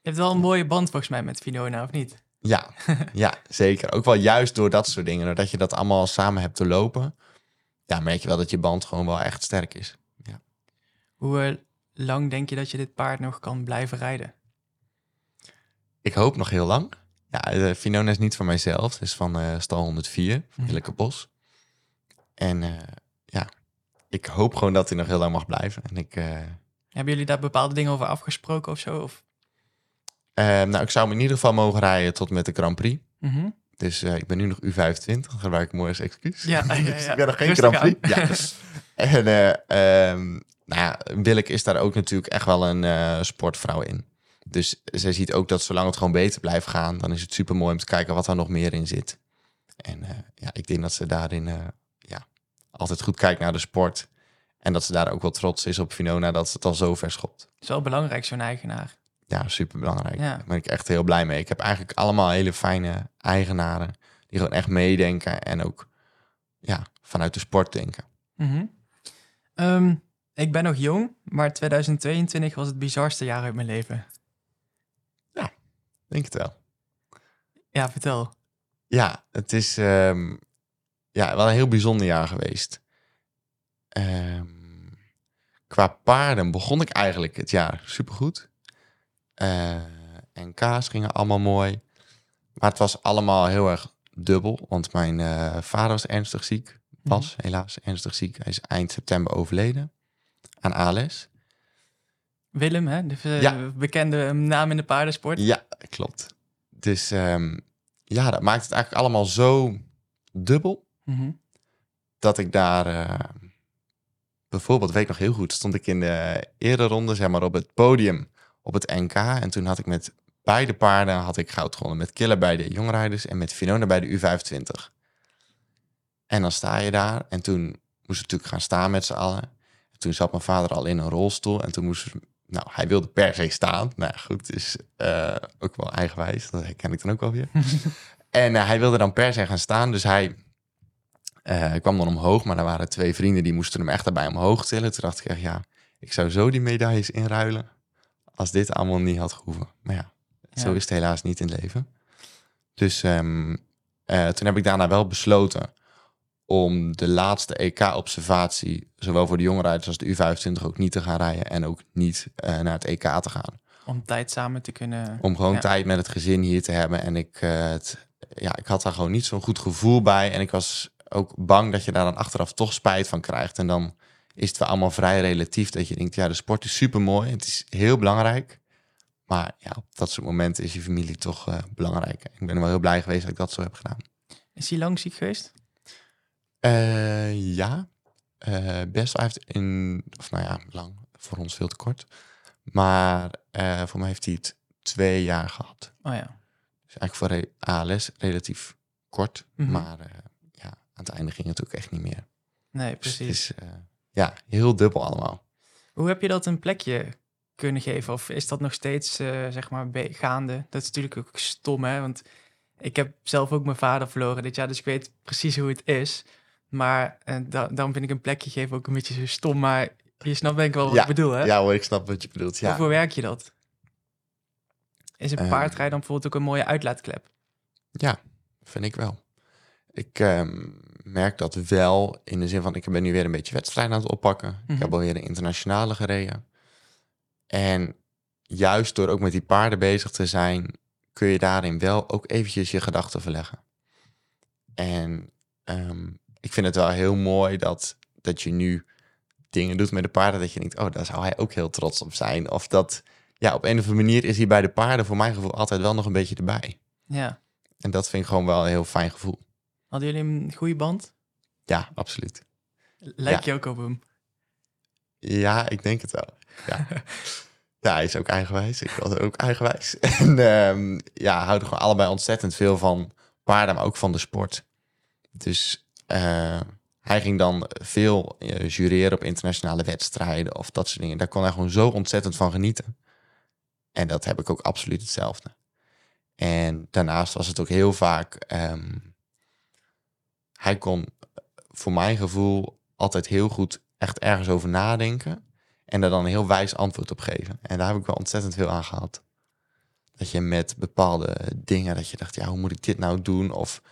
Je hebt wel een mooie band volgens mij met Finona, of niet? Ja, ja, zeker. Ook wel juist door dat soort dingen. Doordat je dat allemaal samen hebt te lopen. Ja, merk je wel dat je band gewoon wel echt sterk is. Hoe eh, lang denk je dat je dit paard nog kan blijven rijden? Ik hoop nog heel lang. Ja, de Finona is niet van mijzelf. Het is van eh, stal 104, van Mhm. Willeke Bos. En eh, ja, ik hoop gewoon dat hij nog heel lang mag blijven. En ik, eh, Hebben jullie daar bepaalde dingen over afgesproken of zo? Of? eh, nou, ik zou hem in ieder geval mogen rijden tot met de Grand Prix. Mhm. Dus eh, ik ben nu nog U25. Dat gebruik ik mooi als excuus. Ja, ja, Dus ja. ik ben nog geen Rustig Grand Prix. Ja. En eh ehm, nou Willeke is daar ook natuurlijk echt wel een eh, sportvrouw in. Dus zij ziet ook dat zolang het gewoon beter blijft gaan... dan is het super mooi om te kijken wat er nog meer in zit. En eh, ja, ik denk dat ze daarin eh, ja, altijd goed kijkt naar de sport. En dat ze daar ook wel trots is op Finona dat ze het al zo ver schopt. Het is wel belangrijk, zo'n eigenaar. Ja, super belangrijk. Ja. Daar ben ik echt heel blij mee. Ik heb eigenlijk allemaal hele fijne eigenaren die gewoon echt meedenken en ook ja, vanuit de sport denken. Mhm. Ehm, ik ben nog jong, maar 2022 was het bizarste jaar uit mijn leven. Denk het wel. Ja, vertel. Ja, het is ehm, ja, wel een heel bijzonder jaar geweest. Ehm, qua paarden begon ik eigenlijk het jaar supergoed. Eh en kaas gingen allemaal mooi. Maar het was allemaal heel erg dubbel. Want mijn eh, vader was ernstig ziek. Was helaas ernstig ziek. Hij is eind september overleden. Aan ALS. Willem, hè? de eh, Ja. bekende naam in de paardensport. Ja, klopt. Dus ehm, ja, dat maakt het eigenlijk allemaal zo dubbel. Mhm. dat ik daar eh, bijvoorbeeld, weet ik nog heel goed, stond ik in de eerste ronde, zeg maar, op het podium op het NK. En toen had ik met beide paarden had ik goud gewonnen. Met Killer bij de jongrijders en met Finona bij de U25. En dan sta je daar en toen moesten we natuurlijk gaan staan met z'n allen. En toen zat mijn vader al in een rolstoel en toen moest nou, hij wilde per se staan. Nou goed, dus eh, ook wel eigenwijs. Dat herken ik dan ook wel weer. en eh, hij wilde dan per se gaan staan, dus hij eh, ik kwam dan omhoog, maar er waren twee vrienden die moesten hem echt erbij omhoog tillen. Toen dacht ik echt, ja, ik zou zo die medailles inruilen als dit allemaal niet had gehoeven. Maar ja, zo is het helaas niet in het leven. Dus ehm, eh, toen heb ik daarna wel besloten om de laatste EK-observatie, zowel voor de jongerijders als de U25, ook niet te gaan rijden en ook niet eh, naar het EK te gaan. Om tijd samen te kunnen... Om gewoon Ja. tijd met het gezin hier te hebben. En ik, eh, het, ja, ik had daar gewoon niet zo'n goed gevoel bij. En ik was ook bang dat je daar dan achteraf toch spijt van krijgt. En dan is het wel allemaal vrij relatief. Dat je denkt, ja, de sport is super mooi. Het is heel belangrijk. Maar ja, op dat soort momenten is je familie toch eh, belangrijk. Ik ben wel heel blij geweest dat ik dat zo heb gedaan. Is hij lang ziek geweest? Eh, ja, Eh, best heeft in, of nou ja, lang, voor ons veel te kort. Maar eh, voor mij heeft hij het twee jaar gehad. Oh ja. Dus eigenlijk voor re- ALS relatief kort. Mhm. Maar eh, aan het einde ging het ook echt niet meer. Nee, Dus het precies. is ja, heel dubbel allemaal. Hoe heb je dat een plekje kunnen geven? Of is dat nog steeds, zeg maar, gaande? Dat is natuurlijk ook stom, hè? Want ik heb zelf ook mijn vader verloren dit jaar, dus ik weet precies hoe het is. Maar eh, da- daarom vind ik een plekje geven ook een beetje zo stom. Maar je snapt denk ik wel wat Ja, ik bedoel, hè? Ja hoor, ik snap wat je bedoelt. Ja. Hoe werk je dat? Is een Ehm. paardrijden dan bijvoorbeeld ook een mooie uitlaatklep? Ja, vind ik wel. Ik ehm, merk dat wel in de zin van, ik ben nu weer een beetje wedstrijden aan het oppakken. Ik Mhm. heb alweer een internationale gereden. En juist door ook met die paarden bezig te zijn, kun je daarin wel ook eventjes je gedachten verleggen. En ehm, ik vind het wel heel mooi dat, dat je nu dingen doet met de paarden, dat je denkt, oh, daar zou hij ook heel trots op zijn. Of dat, ja, op een of andere manier is hij bij de paarden voor mijn gevoel altijd wel nog een beetje erbij. Ja. En dat vind ik gewoon wel een heel fijn gevoel. Hadden jullie een goede band? Ja, absoluut. Lijk Ja. je ook op hem? Ja, ik denk het wel. Ja, ja hij is ook eigenwijs. Ik was ook eigenwijs. En ehm, ja, houden gewoon allebei ontzettend veel van paarden, maar ook van de sport. Dus eh, hij ging dan veel eh, jureren op internationale wedstrijden of dat soort dingen. Daar kon hij gewoon zo ontzettend van genieten. En dat heb ik ook absoluut hetzelfde. En daarnaast was het ook heel vaak. ehm, hij kon voor mijn gevoel altijd heel goed echt ergens over nadenken. En daar dan een heel wijs antwoord op geven. En daar heb ik wel ontzettend veel aan gehad. Dat je met bepaalde dingen, dat je dacht, ja, hoe moet ik dit nou doen? Of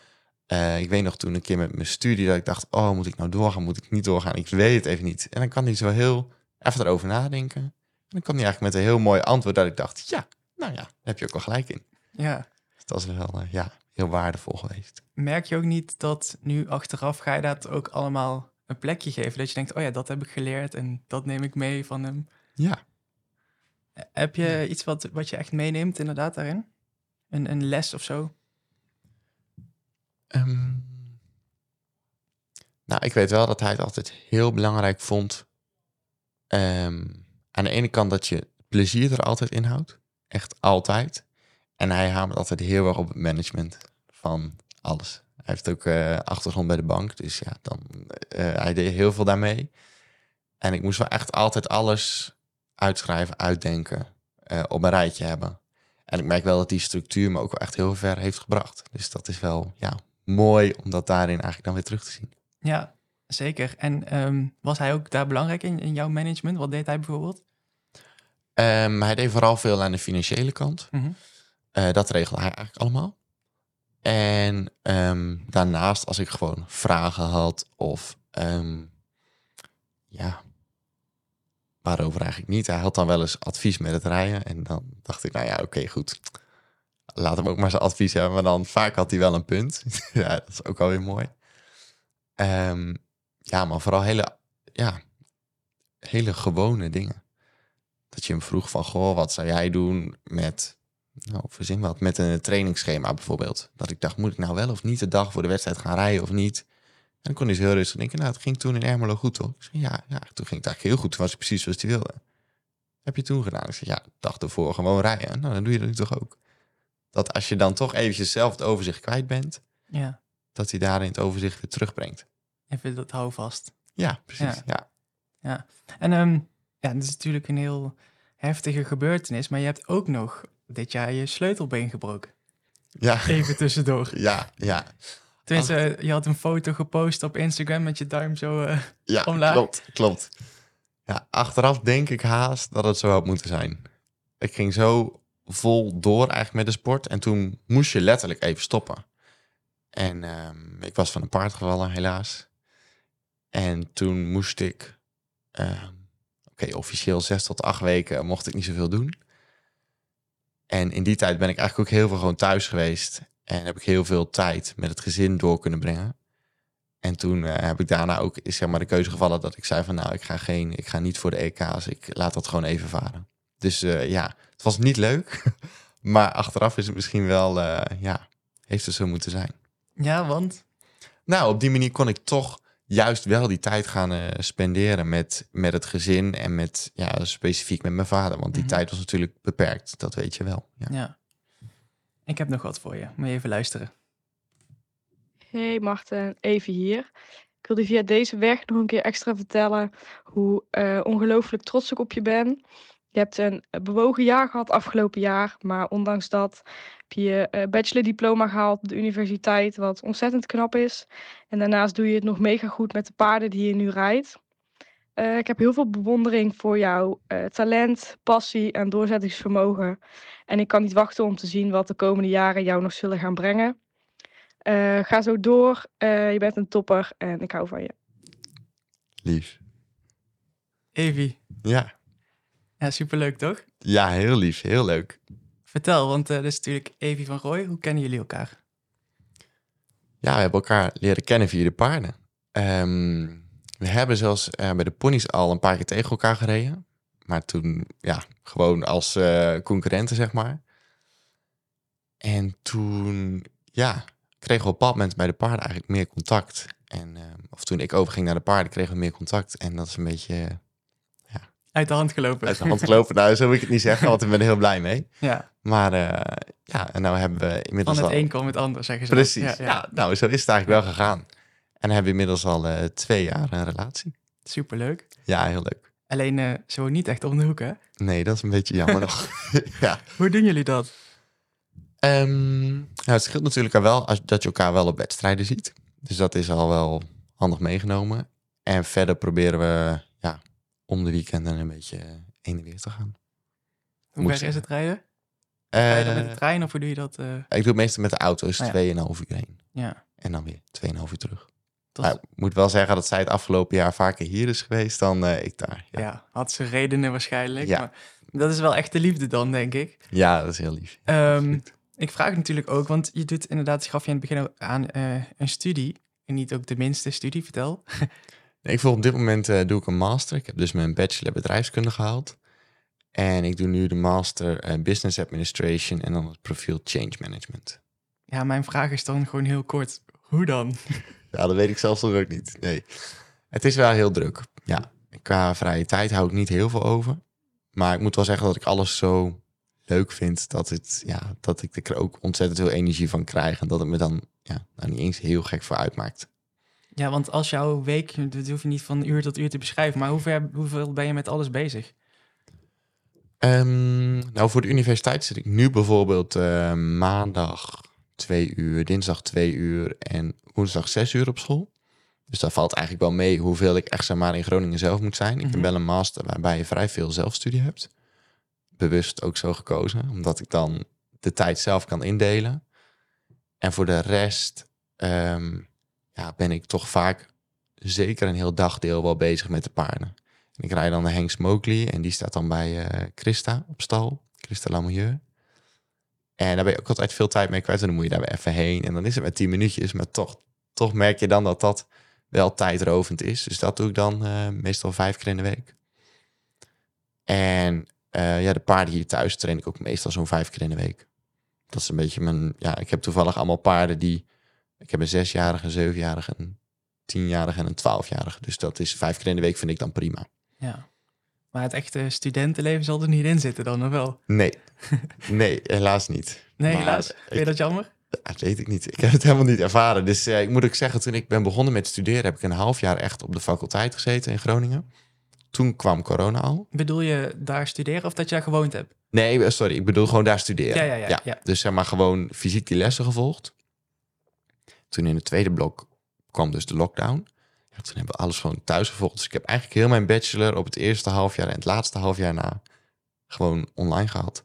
eh, ik weet nog toen een keer met mijn studie dat ik dacht, oh, moet ik nou doorgaan? Moet ik niet doorgaan? Ik weet het even niet. En dan kan hij zo heel even erover nadenken. En dan kwam hij eigenlijk met een heel mooi antwoord dat ik dacht, ja, nou ja, daar heb je ook wel gelijk in. Ja. Dus dat is wel, eh, ja, heel waardevol geweest. Merk je ook niet dat nu achteraf ga je dat ook allemaal een plekje geven? Dat je denkt, oh ja, dat heb ik geleerd en dat neem ik mee van hem. Ja, Heb je iets wat, wat je echt meeneemt inderdaad daarin? Een, een les of zo? Ehm, nou, ik weet wel dat hij het altijd heel belangrijk vond. ehm, aan de ene kant dat je plezier er altijd in houdt. Echt altijd. En hij hamert altijd heel erg op het management van alles. Hij heeft ook eh, achtergrond bij de bank. Dus ja, dan, eh, hij deed heel veel daarmee. En ik moest wel echt altijd alles uitschrijven, uitdenken, op een rijtje hebben. En ik merk wel dat die structuur me ook wel echt heel ver heeft gebracht. Dus dat is wel ja, mooi om dat daarin eigenlijk dan weer terug te zien. Ja, zeker. En ehm, was hij ook daar belangrijk in, in jouw management? Wat deed hij bijvoorbeeld? Ehm, hij deed vooral veel aan de financiële kant. Mhm. Eh, dat regelde hij eigenlijk allemaal. En ehm, daarnaast, als ik gewoon vragen had of ja, waarover eigenlijk niet. Hij had dan wel eens advies met het rijden. En dan dacht ik, nou ja, oké, goed. Laat hem ook maar zijn advies hebben. Maar dan vaak had hij wel een punt. ja, dat is ook alweer mooi. Ehm, ja, maar vooral hele, ja, hele gewone dingen. Dat je hem vroeg van, goh, wat zou jij doen met, nou, verzin wat, met een trainingsschema bijvoorbeeld. Dat ik dacht, moet ik nou wel of niet de dag voor de wedstrijd gaan rijden of niet? En dan kon hij heel rustig denken, nou, het ging toen in Ermelo goed, toch? Ik zei, ja, ja, toen ging het eigenlijk heel goed. Toen was ik precies zoals hij wilde. Heb je toen gedaan? Ik zei, ja, dag ervoor gewoon rijden. Nou, dan doe je dat nu toch ook. Dat als je dan toch eventjes zelf het overzicht kwijt bent, Ja, dat hij daarin het overzicht weer terugbrengt. even dat hou vast. Ja, precies. Ja. Ja. En ehm, ja, dit is natuurlijk een heel heftige gebeurtenis, maar je hebt ook nog dit jaar je sleutelbeen gebroken. Ja, Even tussendoor. ja, ja. Tenminste, je had een foto gepost op Instagram met je duim zo... eh, Ja, Omlaag. klopt, klopt. Ja, achteraf denk ik haast dat het zo had moeten zijn. Ik ging zo vol door eigenlijk met de sport. En toen moest je letterlijk even stoppen. En ehm, ik was van een paard gevallen, helaas. En toen moest ik... ehm, Oké, officieel zes tot acht weken mocht ik niet zoveel doen. En in die tijd ben ik eigenlijk ook heel veel gewoon thuis geweest. En heb ik heel veel tijd met het gezin door kunnen brengen. En toen eh, heb ik daarna ook zeg maar, de keuze gevallen dat ik zei van nou, ik ga, geen, ik ga niet voor de EK's. Ik laat dat gewoon even varen. Dus eh, ja, het was niet leuk. maar achteraf is het misschien wel, eh, ja, heeft het zo moeten zijn. ja, want... Nou, op die manier kon ik toch juist wel die tijd gaan eh, spenderen met, met het gezin en met, ja, specifiek met mijn vader. Want die Mhm. tijd was natuurlijk beperkt, dat weet je wel. Ja. Ja. Ik heb nog wat voor je. Moet je even luisteren. Hey Marten, even hier. Ik wilde via deze weg nog een keer extra vertellen hoe uh, ongelooflijk trots ik op je ben. Je hebt een bewogen jaar gehad afgelopen jaar, maar ondanks dat heb je je uh, bachelordiploma gehaald op de universiteit, wat ontzettend knap is. En daarnaast doe je het nog mega goed met de paarden die je nu rijdt. Uh, ik heb heel veel bewondering voor jouw talent, passie en doorzettingsvermogen. En ik kan niet wachten om te zien wat de komende jaren jou nog zullen gaan brengen. Uh, ga zo door. Uh, je bent een topper en ik hou van je. Lief. Evie. Ja. Ja, superleuk toch? Ja, heel lief. Heel leuk. Vertel, want uh, dat is natuurlijk Evie van Roy. Hoe kennen jullie elkaar? Ja, we hebben elkaar leren kennen via de paarden. Um, we hebben zelfs bij de ponies al een paar keer tegen elkaar gereden. Maar toen, ja, gewoon als concurrenten, zeg maar. En toen, ja, kregen we op een bepaald moment bij de paarden eigenlijk meer contact. En, uh, of toen ik overging naar de paarden, kregen we meer contact. En dat is een beetje... uit de hand gelopen. Uit de hand gelopen. nou, zo wil ik het niet zeggen, want ik ben er heel blij mee. Ja. Maar uh, ja, en nou hebben we inmiddels Van het al... een kwam het ander, zeggen ze. Precies. Ja, ja, ja. nou, zo is het eigenlijk wel gegaan. En hebben we inmiddels al uh, twee jaar een relatie. Superleuk. Ja, heel leuk. Alleen uh, zo niet echt om de hoek, hè? Nee, dat is een beetje jammer nog. ja. Hoe doen jullie dat? Um, nou, het scheelt natuurlijk al wel als, dat je elkaar wel op wedstrijden ziet. Dus dat is al wel handig meegenomen. En verder proberen we ja, om de weekenden een beetje heen en weer te gaan. Hoe ver is het rijden? Ga je dan met de trein of hoe doe je dat? Uh... Ik doe het meestal met de auto, dus 2,5 oh, ja. uur heen. Ja. En dan weer 2,5 uur terug. Maar ik moet wel zeggen dat zij het afgelopen jaar vaker hier is geweest dan uh, ik daar. Ja. ja, had ze redenen waarschijnlijk. Ja. Maar dat is wel echt de liefde dan, denk ik. Ja, dat is heel lief. Um, ik vraag natuurlijk ook, want je doet inderdaad, gaf je in het begin ook aan uh, een studie. En niet ook de minste studie, vertel. nee, ik volg op dit moment uh, doe ik een master. Ik heb dus mijn bachelor bedrijfskunde gehaald. En ik doe nu de master uh, business administration en dan het profiel change management. Ja, mijn vraag is dan gewoon heel kort. Hoe dan? ja, dat weet ik zelfs nog ook niet. Nee. Het is wel heel druk. Ja, qua vrije tijd hou ik niet heel veel over. Maar ik moet wel zeggen dat ik alles zo leuk vind, dat, het, ja, dat ik er ook ontzettend veel energie van krijg. En dat het me dan ja, nou niet eens heel gek voor uitmaakt. Ja, want als jouw week, dat hoef je niet van uur tot uur te beschrijven, maar hoe ver, hoeveel ben je met alles bezig? Um, nou, voor de universiteit zit ik nu bijvoorbeeld uh, maandag twee uur, dinsdag twee uur en woensdag zes uur op school. Dus dat valt eigenlijk wel mee hoeveel ik echt zeg maar in Groningen zelf moet zijn. Ik mm -hmm. ben wel een master waarbij je vrij veel zelfstudie hebt bewust ook zo gekozen, omdat ik dan de tijd zelf kan indelen. En voor de rest um, ja, ben ik toch vaak zeker een heel dagdeel wel bezig met de paarden. En ik rijd dan de Henk Smokley en die staat dan bij uh, Christa op stal, Christa Lamoureux. En daar ben je ook altijd veel tijd mee kwijt en dan moet je daar weer even heen. En dan is het met tien minuutjes, maar toch, toch merk je dan dat dat wel tijdrovend is. Dus dat doe ik dan uh, meestal vijf keer in de week. En uh, ja, de paarden hier thuis train ik ook meestal zo'n vijf keer in de week. Dat is een beetje mijn. Ja, ik heb toevallig allemaal paarden die. Ik heb een zesjarige, een zevenjarige, een tienjarige en een twaalfjarige. Dus dat is vijf keer in de week, vind ik dan prima. Ja. Maar het echte studentenleven zal er niet in zitten dan, of wel? Nee. Nee, helaas niet. Nee, maar helaas. Vind je dat jammer? Dat weet ik niet. Ik heb het helemaal niet ervaren. Dus uh, ik moet ook zeggen, toen ik ben begonnen met studeren, heb ik een half jaar echt op de faculteit gezeten in Groningen toen kwam corona al. Bedoel je daar studeren of dat je daar gewoond hebt? Nee, eh, sorry, ik bedoel gewoon daar studeren. Ja, ja, ja. ja. Dus zeg maar gewoon fysiek die lessen gevolgd. Toen in het tweede blok kwam dus de lockdown. Ja, toen hebben we alles gewoon thuis gevolgd. Dus ik heb eigenlijk heel mijn bachelor op het eerste halfjaar en het laatste halfjaar na gewoon online gehad.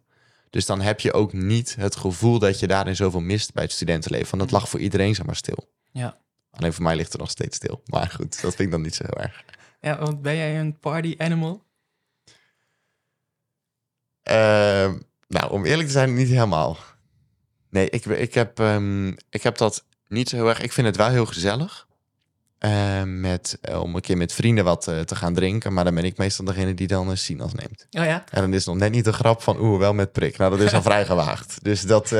Dus dan heb je ook niet het gevoel dat je daarin zoveel mist bij het studentenleven. Want dat lag voor iedereen zeg maar stil. Ja. Alleen voor mij ligt er nog steeds stil. Maar goed, dat vind ik dan niet zo heel erg. Ja, want ben jij een party animal? Uh, nou, om eerlijk te zijn, niet helemaal. Nee, ik, ik, heb, um, ik heb dat niet zo heel erg. Ik vind het wel heel gezellig. Uh, met, om een keer met vrienden wat uh, te gaan drinken. Maar dan ben ik meestal degene die dan een sinaas neemt. Oh ja? En dan is nog net niet de grap van oeh, wel met prik. Nou, dat is al vrij gewaagd. Dus dat,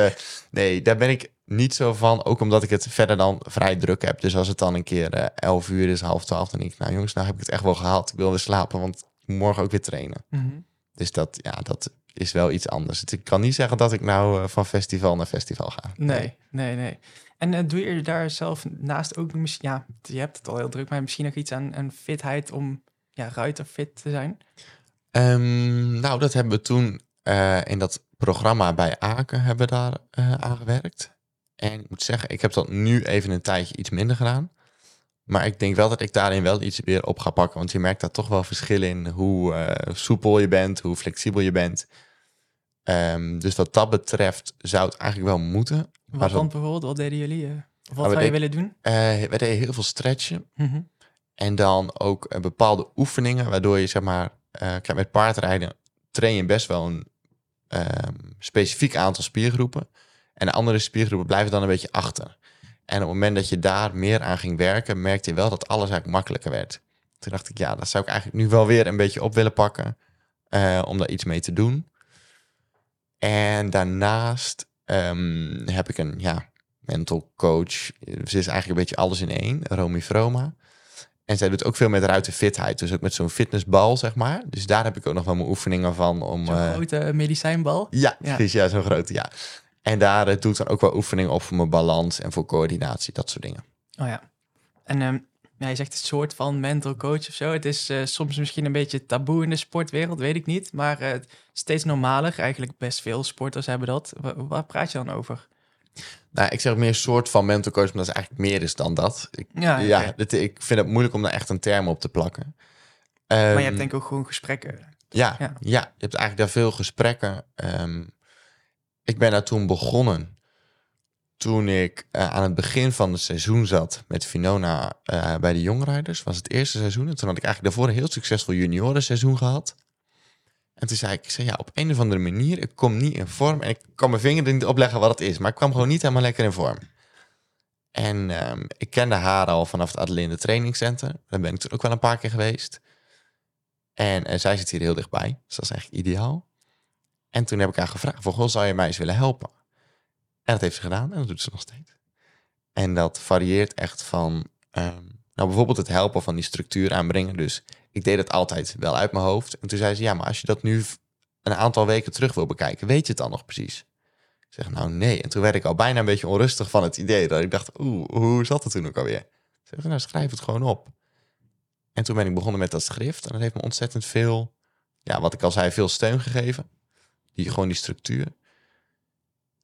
nee, daar ben ik niet zo van. Ook omdat ik het verder dan vrij druk heb. Dus als het dan een keer uh, 11 uur is, half twaalf, dan denk ik, nou jongens, nou heb ik het echt wel gehaald. Ik wil weer slapen, want morgen ook weer trainen. Mm -hmm. Dus dat, ja, dat is wel iets anders. Ik kan niet zeggen dat ik nou eh, van festival naar festival ga. Nee, nee, nee. En eh, doe je daar zelf naast ook misschien, ja, je hebt het al heel druk, maar misschien nog iets aan, aan fitheid om ja, ruiterfit te zijn? Ehm, nou, dat hebben we toen eh, in dat programma bij Aken hebben we daar eh, aan gewerkt. En ik moet zeggen, ik heb dat nu even een tijdje iets minder gedaan. Maar ik denk wel dat ik daarin wel iets weer op ga pakken. Want je merkt daar toch wel verschil in hoe eh, soepel je bent, hoe flexibel je bent. Ehm, dus wat dat betreft zou het eigenlijk wel moeten. Wat dan bijvoorbeeld, wat deden jullie? eh, of wat we zou je willen doen? Eh, we deden heel veel stretchen. Mhm. En dan ook bepaalde oefeningen, waardoor je zeg maar, kijk, met paardrijden train je best wel een ehm, specifiek aantal spiergroepen. En de andere spiergroepen blijven dan een beetje achter. En op het moment dat je daar meer aan ging werken, merkte je wel dat alles eigenlijk makkelijker werd. Toen dacht ik, ja, dat zou ik eigenlijk nu wel weer een beetje op willen pakken. eh, om daar iets mee te doen. En daarnaast ehm, heb ik een ja, mental coach. Ze is eigenlijk een beetje alles in één, Romy Vroma. En zij doet ook veel met ruitenfitheid. Dus ook met zo'n fitnessbal, zeg maar. Dus daar heb ik ook nog wel mijn oefeningen van. Om, Zo'n eh, grote medicijnbal. ja, Ja. precies. Ja, zo'n grote, ja. En daar eh, doe ik dan ook wel oefeningen op voor mijn balans en voor coördinatie, dat soort dingen. Oh ja. En ehm, ja, je zegt een soort van mental coach of zo. Het is eh, soms misschien een beetje taboe in de sportwereld, weet ik niet. Maar eh, steeds normaler. Eigenlijk best veel sporters hebben dat. Wa- waar praat je dan over? Nou, ik zeg meer een soort van mental coach, maar dat is eigenlijk meer is dan dat. Ik, Ja, ja, dit- ik vind het moeilijk om daar echt een term op te plakken. maar je Ehm, hebt denk ik ook gewoon gesprekken. Ja, Ja. ja. je hebt eigenlijk daar veel gesprekken. Ehm, ik ben daar toen begonnen toen ik eh, aan het begin van het seizoen zat met Finona eh, bij de Jongrijders. Was het eerste seizoen. En toen had ik eigenlijk daarvoor een heel succesvol juniorenseizoen gehad. En toen zei ik, ik zei, ja, op een of andere manier, ik kom niet in vorm. En ik kan mijn vinger er niet op leggen wat het is. Maar ik kwam gewoon niet helemaal lekker in vorm. En ehm, ik kende haar al vanaf het Adelinde Training Center. Daar ben ik toen ook wel een paar keer geweest. En eh, zij zit hier heel dichtbij, dus dat is eigenlijk ideaal. En toen heb ik haar gevraagd, goh, zou je mij eens willen helpen? En dat heeft ze gedaan en dat doet ze nog steeds. En dat varieert echt van, ehm, nou bijvoorbeeld het helpen van die structuur aanbrengen. Dus ik deed het altijd wel uit mijn hoofd. En toen zei ze, ja, maar als je dat nu een aantal weken terug wil bekijken, weet je het dan nog precies? Ik zeg, nou nee. En toen werd ik al bijna een beetje onrustig van het idee. Dat ik dacht, oeh, hoe zat het toen ook alweer? Ik zeg, nou schrijf het gewoon op. En toen ben ik begonnen met dat schrift. En dat heeft me ontzettend veel, ja, wat ik al zei, veel steun gegeven. Die, gewoon die structuur.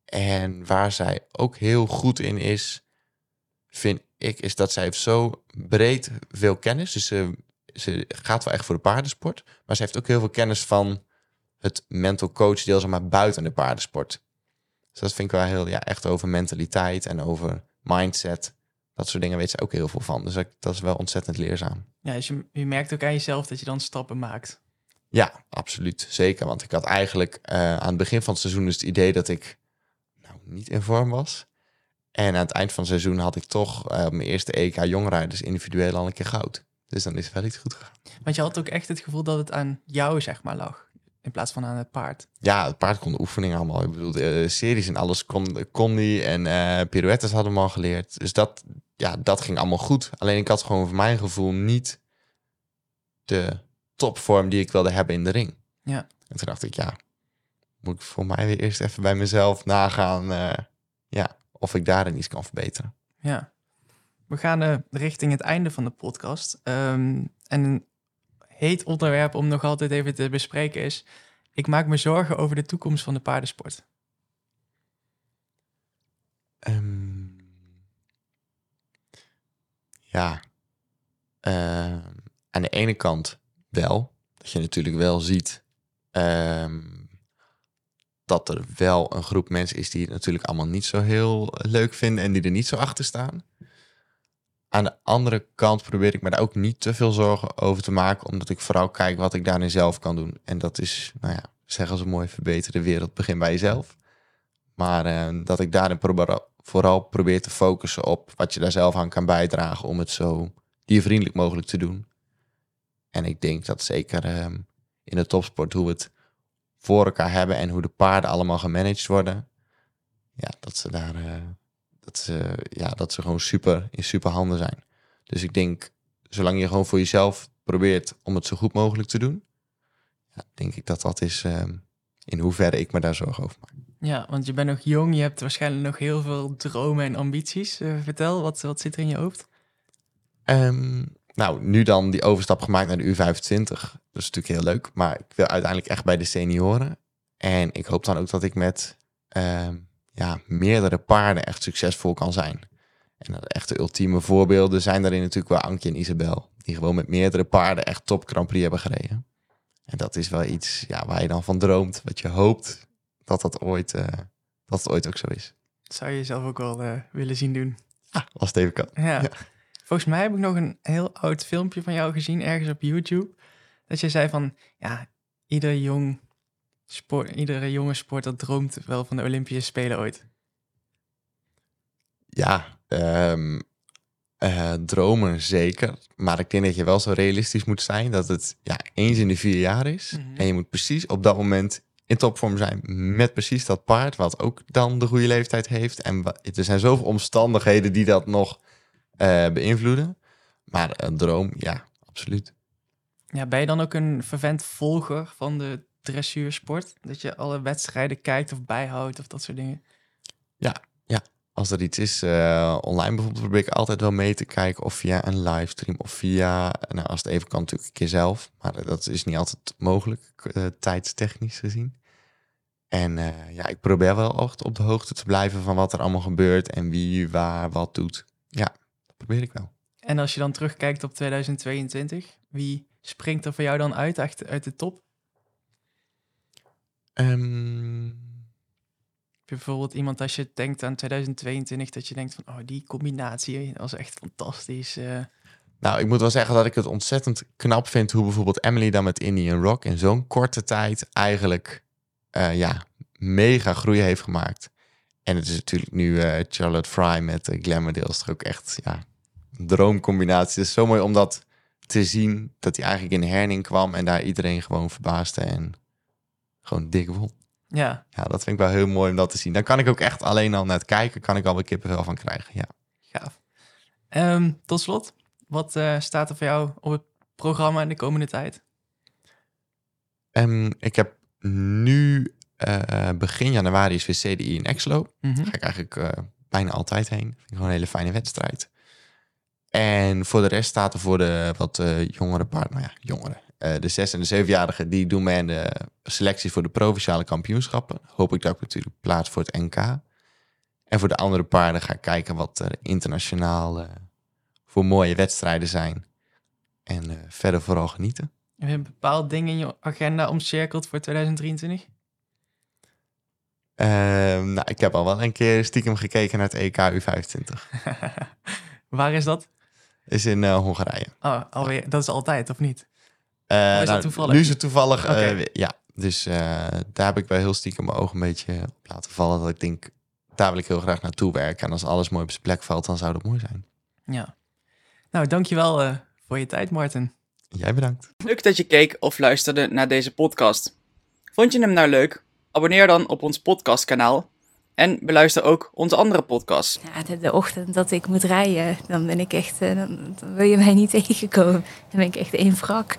En waar zij ook heel goed in is, vind ik, is dat zij heeft zo breed veel kennis. Dus ze, ze gaat wel echt voor de paardensport. Maar ze heeft ook heel veel kennis van het mental coach deel, zeg maar, buiten de paardensport. Dus dat vind ik wel heel, ja, echt over mentaliteit en over mindset. Dat soort dingen weet ze ook heel veel van. Dus dat, dat is wel ontzettend leerzaam. Ja, dus je, je merkt ook aan jezelf dat je dan stappen maakt. Ja, absoluut. Zeker. Want ik had eigenlijk eh, aan het begin van het seizoen dus het idee dat ik nou, niet in vorm was. En aan het eind van het seizoen had ik toch eh, mijn eerste EK jongrijders individueel al een keer goud. Dus dan is het wel iets goed gegaan. Want je had ook echt het gevoel dat het aan jou, zeg maar, lag. In plaats van aan het paard. Ja, het paard kon de oefeningen allemaal. Ik bedoel, de eh, series en alles kon, kon die. En pirouettes hadden we al geleerd. Dus dat, ja, dat ging allemaal goed. Alleen ik had gewoon voor mijn gevoel niet de topvorm die ik wilde hebben in de ring. Ja. En toen dacht ik, ja, moet ik voor mij weer eerst even bij mezelf nagaan. eh, ja, of ik daarin iets kan verbeteren. Ja. We gaan eh, richting het einde van de podcast. Ehm, en een heet onderwerp om nog altijd even te bespreken is... Ik maak me zorgen over de toekomst van de paardensport. Ehm, ja, Ehm, aan de ene kant wel. Dat je natuurlijk wel ziet ehm, dat er wel een groep mensen is die het natuurlijk allemaal niet zo heel leuk vinden en die er niet zo achter staan. Aan de andere kant probeer ik me daar ook niet te veel zorgen over te maken, omdat ik vooral kijk wat ik daarin zelf kan doen. En dat is, nou ja, zeggen ze mooi, verbeter de wereld, begin bij jezelf. Maar eh, dat ik daarin vooral probeer te focussen op wat je daar zelf aan kan bijdragen om het zo diervriendelijk mogelijk te doen. En ik denk dat zeker ehm, in de topsport hoe we het voor elkaar hebben en hoe de paarden allemaal gemanaged worden, ja, dat ze daar eh, dat ze, ja, dat ze gewoon super in super handen zijn. Dus ik denk, zolang je gewoon voor jezelf probeert om het zo goed mogelijk te doen, ja, denk ik dat dat is ehm, in hoeverre ik me daar zorgen over maak. Ja, want je bent nog jong, je hebt waarschijnlijk nog heel veel dromen en ambities. Eh, vertel, wat, wat zit er in je hoofd? Ehm, nou, nu dan die overstap gemaakt naar de U25. Dat is natuurlijk heel leuk, maar ik wil uiteindelijk echt bij de senioren. En ik hoop dan ook dat ik met ehm, ja, meerdere paarden echt succesvol kan zijn. En de echte ultieme voorbeelden zijn daarin natuurlijk wel Ankje en Isabel. Die gewoon met meerdere paarden echt top Grand Prix hebben gereden. En dat is wel iets ja, waar je dan van droomt. Wat je hoopt dat dat ooit, eh, dat het ooit ook zo is. zou je zelf ook wel eh, willen zien doen. Ah, als het even kan. Ja. Volgens mij heb ik nog een heel oud filmpje van jou gezien ergens op YouTube. Dat je zei van, ja, ieder jong sport, iedere jonge sporter droomt wel van de Olympische Spelen ooit. Ja, ehm, eh, dromen zeker. Maar ik denk dat je wel zo realistisch moet zijn dat het ja, eens in de vier jaar is. Mhm. En je moet precies op dat moment in topvorm zijn met precies dat paard, wat ook dan de goede leeftijd heeft. En er zijn zoveel omstandigheden die dat nog eh, beïnvloeden. Maar een droom, ja, absoluut. Ja, ben je dan ook een vervent volger van de dressuursport? Dat je alle wedstrijden kijkt of bijhoudt of dat soort dingen? Als er iets is, eh, online bijvoorbeeld, probeer ik altijd wel mee te kijken. Of via een livestream of via, nou als het even kan natuurlijk een keer zelf. Maar dat is niet altijd mogelijk, eh, tijdstechnisch gezien. En ja, ik probeer wel echt op de hoogte te blijven van wat er allemaal gebeurt. En wie waar wat doet. Ja, probeer ik wel. En als je dan terugkijkt op 2022, wie springt er voor jou dan uit, echt uit de top? Ehm, Heb je bijvoorbeeld iemand als je denkt aan 2022, dat je denkt van, oh, die combinatie, was echt fantastisch. eh. Nou, ik moet wel zeggen dat ik het ontzettend knap vind hoe bijvoorbeeld Emily dan met Indian Rock in zo'n korte tijd eigenlijk eh, ja, mega groei heeft gemaakt. En het is natuurlijk nu eh, Charlotte Fry met uh, Glamourdale is toch ook echt ja, droomcombinatie. Het is zo mooi om dat te zien dat hij eigenlijk in herning kwam en daar iedereen gewoon verbaasde en gewoon dik won. ja, Ja, dat vind ik wel heel mooi om dat te zien. Dan kan ik ook echt alleen al naar het kijken, kan ik al een kippenvel van krijgen. Ja. gaaf. Ehm, tot slot, wat eh, staat er voor jou op het programma in de komende tijd? Ehm, ik heb nu eh, begin januari is weer CDI in Exlo. Mhm. Daar ga ik eigenlijk eh, bijna altijd heen. Vind ik gewoon een hele fijne wedstrijd. En voor de rest staat er voor de wat eh, jongere paard, nou ja, jongeren. eh, de zes- en de zevenjarigen, die doen mee aan de selectie voor de provinciale kampioenschappen. Hoop ik dat ik natuurlijk plaats voor het NK. En voor de andere paarden ga ik kijken wat er internationaal eh, voor mooie wedstrijden zijn. En verder vooral genieten. Heb je een bepaald ding in je agenda omcirkeld voor 2023? Ehm, nou, ik heb al wel een keer stiekem gekeken naar het EK U25. Waar is dat? Is in eh, Hongarije. Oh, alweer. Dat is altijd, of niet? Eh, Of is dat nou, toevallig? Nu is het toevallig, eh, ja. Dus eh, daar heb ik wel heel stiekem mijn ogen een beetje op laten vallen. Dat ik denk, daar wil ik heel graag naartoe werken. En als alles mooi op zijn plek valt, dan zou dat mooi zijn. Ja. Nou, dankjewel eh voor je tijd, Martin. Jij bedankt. Leuk dat je keek of luisterde naar deze podcast. Vond je hem nou leuk? Abonneer dan op ons podcastkanaal en beluister ook onze andere podcasts. Ja, de, de ochtend dat ik moet rijden, dan ben ik echt, eh, dan, dan wil je mij niet tegenkomen. Dan ben ik echt één wrak.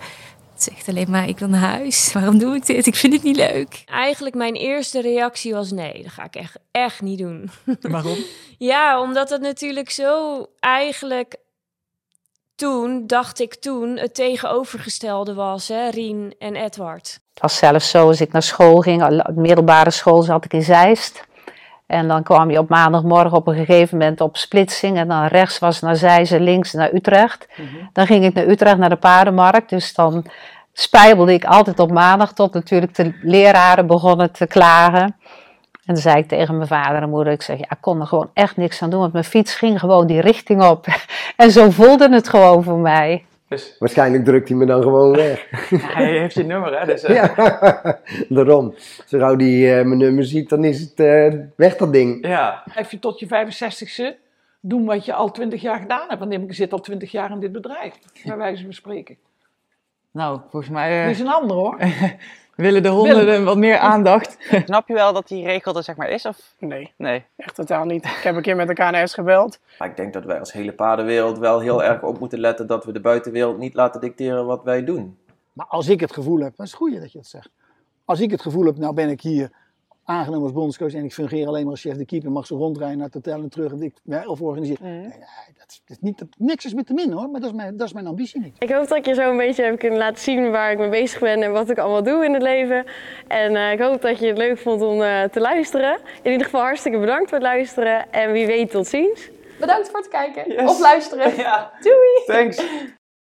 Het zegt alleen maar, ik wil naar huis. Waarom doe ik dit? Ik vind het niet leuk. Eigenlijk mijn eerste reactie was nee, dat ga ik echt, echt niet doen. Waarom? Ja, omdat het natuurlijk zo eigenlijk toen, dacht ik toen, het tegenovergestelde was, hè, Rien en Edward. Het was zelfs zo, als ik naar school ging, middelbare school zat ik in Zeist. En dan kwam je op maandagmorgen op een gegeven moment op splitsing. En dan rechts was naar Zeist en links naar Utrecht. Dan ging ik naar Utrecht, naar de paardenmarkt. Dus dan spijbelde ik altijd op maandag tot natuurlijk de leraren begonnen te klagen. En dan zei ik tegen mijn vader en moeder, ik zeg, ja, ik kon er gewoon echt niks aan doen. Want mijn fiets ging gewoon die richting op. En zo voelde het gewoon voor mij. Waarschijnlijk drukt hij me dan gewoon weg. Hij heeft je nummer, hè? Dus, eh, Ja, daarom. Zo gauw die eh, mijn nummer ziet, dan is het eh, weg dat ding. ja. Blijf je tot je 65ste doen wat je al 20 jaar gedaan hebt. Want ik zit al 20 jaar in dit bedrijf, bij wijze van spreken. Nou, volgens mij eh, Dit is een ander hoor. willen de honden wat meer aandacht. Snap je wel dat die regel er zeg maar is? Of? Nee, Nee. echt totaal niet. Ik heb een keer met de KNS gebeld. Maar ik denk dat wij als hele paardenwereld wel heel erg op moeten letten dat we de buitenwereld niet laten dicteren wat wij doen. Maar als ik het gevoel heb, dat is het goeie dat je het zegt. als ik het gevoel heb, nou ben ik hier aangenomen als bondscoach en ik fungeer alleen maar als chef de keeper, mag ze rondrijden naar het hotel en terug en ik ja, of organiseren. Mhm. Nee, dat, is- dat is niet, dat, niks is met te min hoor, maar dat is mijn, dat is mijn ambitie niet. Ik hoop dat ik je zo een beetje heb kunnen laten zien waar ik mee bezig ben en wat ik allemaal doe in het leven. En eh, ik hoop dat je het leuk vond om eh, te luisteren. In ieder geval hartstikke bedankt voor het luisteren en wie weet tot ziens. Bedankt voor het kijken of luisteren. Ja. Doei! Thanks.